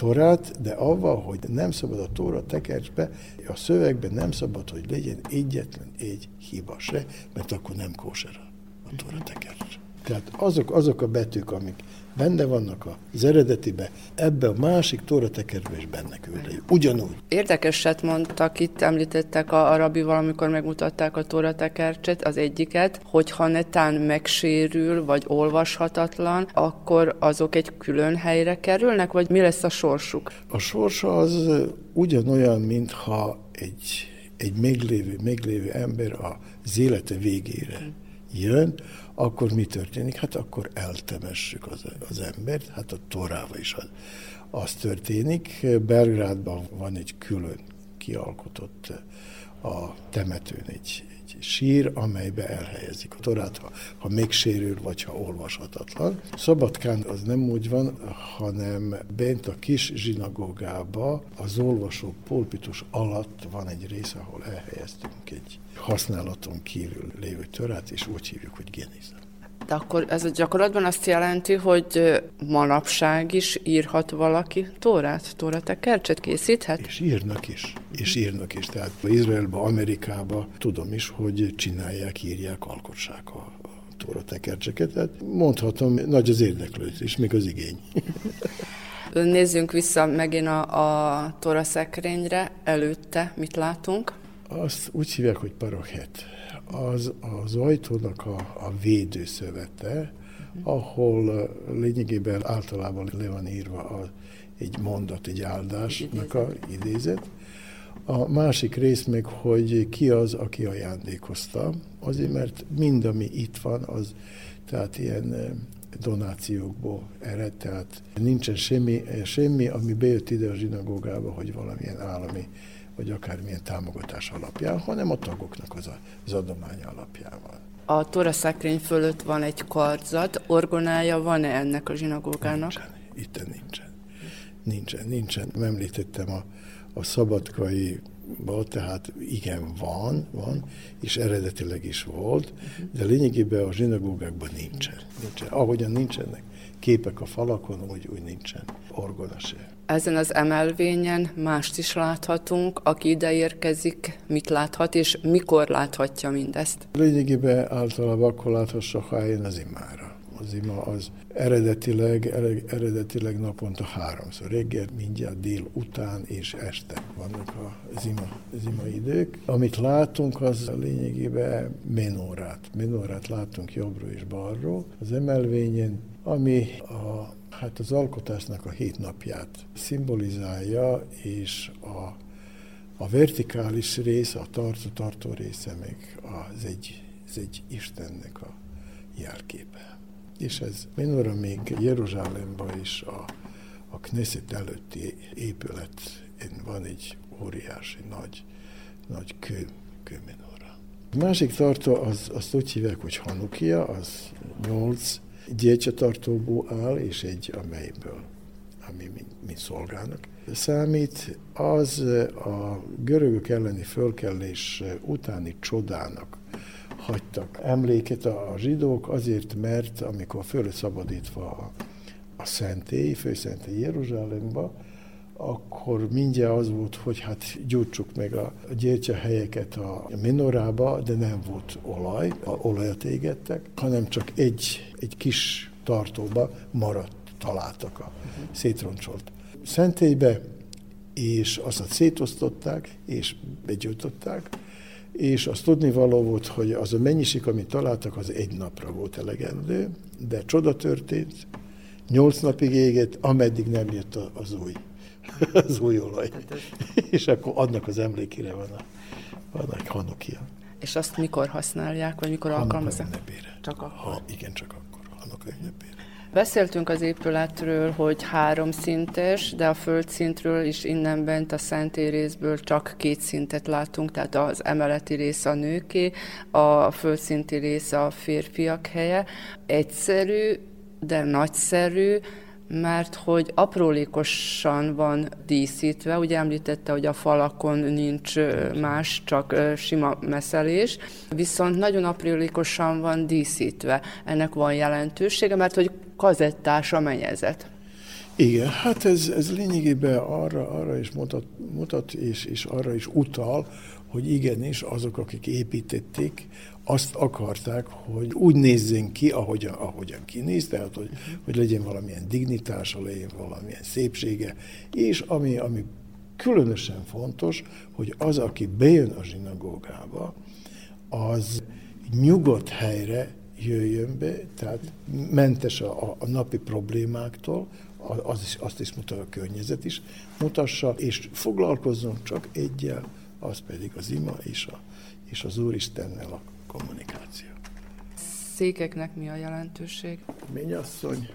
torát, de avval, hogy nem szabad a tóra tekercsbe, a szövegben nem szabad, hogy legyen egyetlen egy hiba se, mert akkor nem kóser a tóra tekercs. Tehát azok, azok a betűk, amik benne vannak az eredetibe, ebbe a másik tóratekerbe is benne küldjük. Ugyanúgy.
Érdekeset mondtak itt, említettek a, a rabi valamikor megmutatták a tóratekercset, az egyiket, hogyha netán megsérül, vagy olvashatatlan, akkor azok egy külön helyre kerülnek, vagy mi lesz a sorsuk?
A sorsa az ugyanolyan, mintha egy, egy meglévő, meglévő ember az élete végére jön, akkor mi történik? Hát akkor eltemessük az, az embert, hát a Torával is az, az történik. Belgrádban van egy külön kialkotott a temetőn egy, egy sír, amelybe elhelyezik a torát, ha, ha megsérül, vagy ha olvashatatlan. Szabadkán az nem úgy van, hanem bent a kis zsinagógába az olvasó pulpitus alatt van egy rész, ahol elhelyeztünk egy használaton kívül lévő törát, és úgy hívjuk, hogy geniza.
De akkor ez a gyakorlatban azt jelenti, hogy manapság is írhat valaki tórát, tóratekercset készíthet?
És írnak is, és írnak is. Tehát Izraelbe, Amerikába tudom is, hogy csinálják, írják, alkotsák a, tóratekercseket. Tehát mondhatom, nagy az érdeklődés, még az igény.
Nézzünk vissza megint a, a toraszekrényre. Előtte mit látunk?
Azt úgy hívják, hogy parokhet. Az az ajtónak a, a védőszövete, ahol lényegében általában le van írva a, egy mondat, egy áldásnak a idézet. A másik rész meg, hogy ki az, aki ajándékozta, azért, mert mind, ami itt van, az tehát ilyen donációkból ered, tehát nincsen semmi, semmi, ami bejött ide a zsinagógába, hogy valamilyen állami vagy akármilyen támogatás alapján, hanem a tagoknak az, a, az adomány alapjával.
A Tora szekrény fölött van egy karzat, orgonája van-e ennek a zsinagógának?
Nincsen, itt nincsen. Nincsen, nincsen. Említettem a, a szabadkai tehát igen, van, van, és eredetileg is volt, de lényegében a zsinagógákban nincsen. nincsen. Ahogyan nincsenek képek a falakon, úgy, úgy nincsen orgona se.
Ezen az emelvényen mást is láthatunk, aki ide érkezik, mit láthat, és mikor láthatja mindezt?
Lényegében általában akkor láthassa, ha eljön az imára. Az ima az eredetileg, eredetileg naponta háromszor, reggel, mindjárt dél után és este vannak az ima, az ima idők. Amit látunk, az lényegében menórát. Menórát látunk jobbról és balról. Az emelvényen ami a, hát az alkotásnak a hét napját szimbolizálja, és a, a vertikális rész, a tartó-tartó része meg az egy, az egy Istennek a jelképe. És ez minóra még Jeruzsálemben is a, a Knesset előtti épület van egy óriási nagy, nagy kő, kőminóra. A másik tartó, az, azt úgy hívják, hogy Hanukia, az nyolc gyertyatartóból áll, és egy, amelyből, ami mint, mint szolgálnak számít, az a görögök elleni fölkelés utáni csodának hagytak emléket a zsidók, azért, mert amikor föl szabadítva a, szentély, főszentély Jeruzsálemba, akkor mindjárt az volt, hogy hát gyújtsuk meg a gyertyahelyeket a menorába, de nem volt olaj, a olajat égettek, hanem csak egy, egy kis tartóba maradt, találtak a szétroncsolt szentélybe, és azt szétosztották, és begyújtották, és azt tudni való volt, hogy az a mennyiség, amit találtak, az egy napra volt elegendő, de csoda történt, nyolc napig égett, ameddig nem jött az új, az új olaj. És akkor annak az emlékére van a, van a hanukia.
És azt mikor használják, vagy mikor alkalmazzák? Csak akkor.
Ha, igen, csak akkor, hanuka ünnepére.
Beszéltünk az épületről, hogy három szintes, de a földszintről is innen bent a szentély részből csak két szintet látunk, tehát az emeleti rész a nőké, a földszinti rész a férfiak helye. Egyszerű, de nagyszerű, mert hogy aprólékosan van díszítve, ugye említette, hogy a falakon nincs más, csak sima meszelés, viszont nagyon aprólékosan van díszítve. Ennek van jelentősége, mert hogy kazettás a menyezet.
Igen, hát ez, ez lényegében arra, arra is mutat, mutat és, és arra is utal, hogy igenis azok, akik építették, azt akarták, hogy úgy nézzen ki, ahogyan, ahogyan kinéz, tehát hogy, hogy legyen valamilyen dignitása, legyen valamilyen szépsége, és ami, ami különösen fontos, hogy az, aki bejön a zsinagógába, az nyugodt helyre jöjjön be, tehát mentes a, a napi problémáktól, az is, azt is mutat a környezet is, mutassa, és foglalkozzon csak egyel, az pedig az ima és, a, és az Úristennel a kommunikáció.
Székeknek mi a jelentőség?
Mennyasszony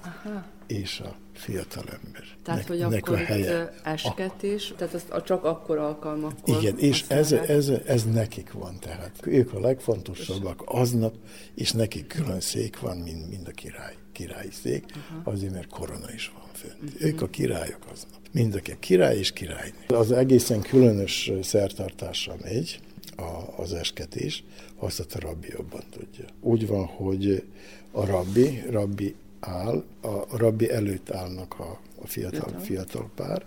Aha. és a fiatalember.
Tehát, nek, hogy akkor a helye. esketés, a... tehát azt csak akkor alkalmakkor
Igen, és ez, ez, ez nekik van, tehát ők a legfontosabbak aznap, és nekik külön szék van, mint, mind a király, királyi szék, uh-huh. azért, mert korona is van fönn. Uh-huh. Ők a királyok aznap. Mindaki király és király. Az egészen különös szertartása megy, a, az esketés, azt a rabbi jobban tudja. Úgy van, hogy a rabbi, rabbi áll, a rabbi előtt állnak a, a fiatal, fiatal pár,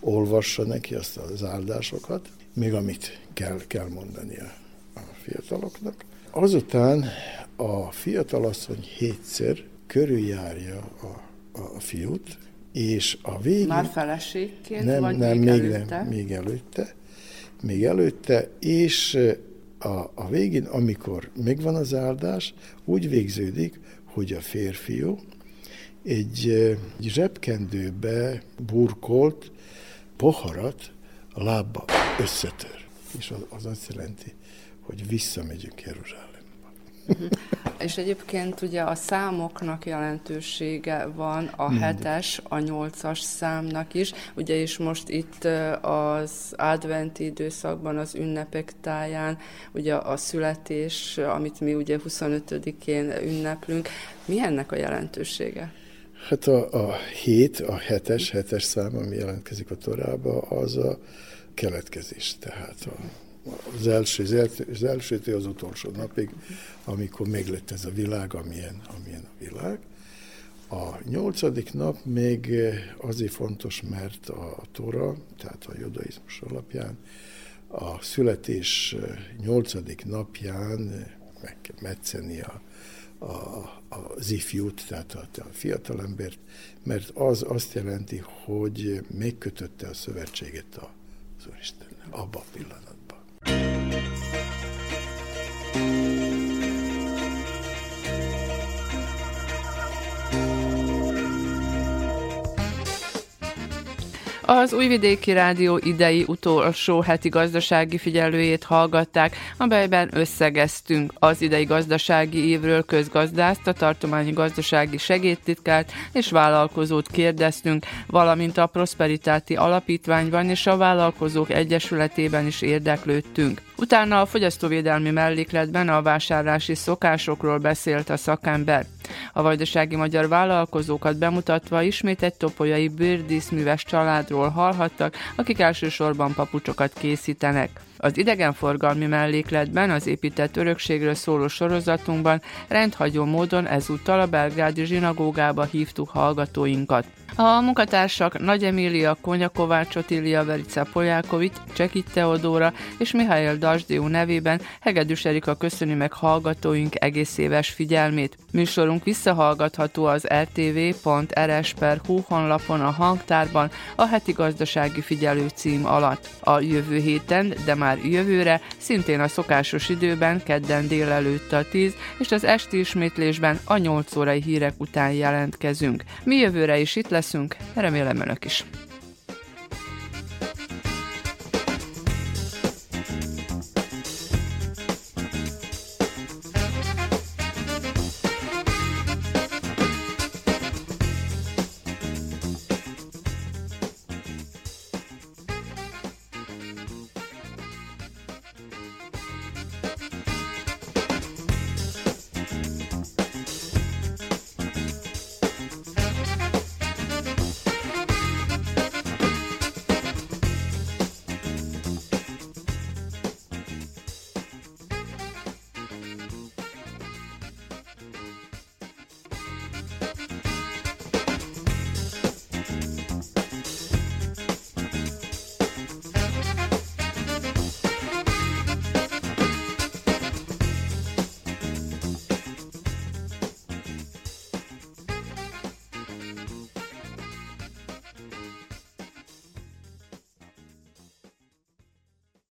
olvassa neki azt az áldásokat, még amit kell, kell mondani a, a fiataloknak. Azután a fiatalasszony hétszer körüljárja a, a, fiút, és a végén...
Már feleségként,
nem,
vagy
nem,
még,
még
előtte?
Nem, még előtte. Még előtte, és a, a végén, amikor megvan az áldás, úgy végződik, hogy a férfiú egy, egy zsebkendőbe burkolt poharat a lábba összetör. És az, az azt jelenti, hogy visszamegyünk Jeruzsálembe.
Uh-huh. És egyébként ugye a számoknak jelentősége van, a Mind. hetes, a nyolcas számnak is, ugye és most itt az adventi időszakban, az ünnepek táján, ugye a születés, amit mi ugye 25-én ünneplünk, mi ennek a jelentősége?
Hát a, a hét, a hetes, hetes szám, ami jelentkezik a torába, az a keletkezés, tehát a az első, az elsőtől az utolsó napig, amikor meglett ez a világ, amilyen, amilyen a világ. A nyolcadik nap még azért fontos, mert a Tóra, tehát a judaizmus alapján, a születés nyolcadik napján meg kell metszeni a, a, az ifjút, tehát a, a fiatalembert, mert az azt jelenti, hogy megkötötte a szövetséget az Úristennel abban a pillanatban.
Az Újvidéki Rádió idei utolsó heti gazdasági figyelőjét hallgatták, amelyben összegeztünk az idei gazdasági évről közgazdászt, a tartományi gazdasági segédtitkát és vállalkozót kérdeztünk, valamint a Prosperitáti Alapítványban és a Vállalkozók Egyesületében is érdeklődtünk. Utána a fogyasztóvédelmi mellékletben a vásárlási szokásokról beszélt a szakember. A vajdasági magyar vállalkozókat bemutatva ismét egy topolyai bőrdíszműves családról hallhattak, akik elsősorban papucsokat készítenek. Az idegenforgalmi mellékletben az épített örökségről szóló sorozatunkban rendhagyó módon ezúttal a belgrádi zsinagógába hívtuk hallgatóinkat. A munkatársak Nagy Emília, Konya Kovács Otília, Verica Poljákovics, Csekit Teodóra és Mihály Dasdió nevében Hegedűs Erika köszöni meg hallgatóink egész éves figyelmét. Műsorunk visszahallgatható az rtv.rs.hu honlapon a hangtárban a heti gazdasági figyelő cím alatt. A jövő héten, de már jövőre, szintén a szokásos időben, kedden délelőtt a 10 és az esti ismétlésben a 8 órai hírek után jelentkezünk. Mi jövőre is itt lesz leszünk, remélem önök is.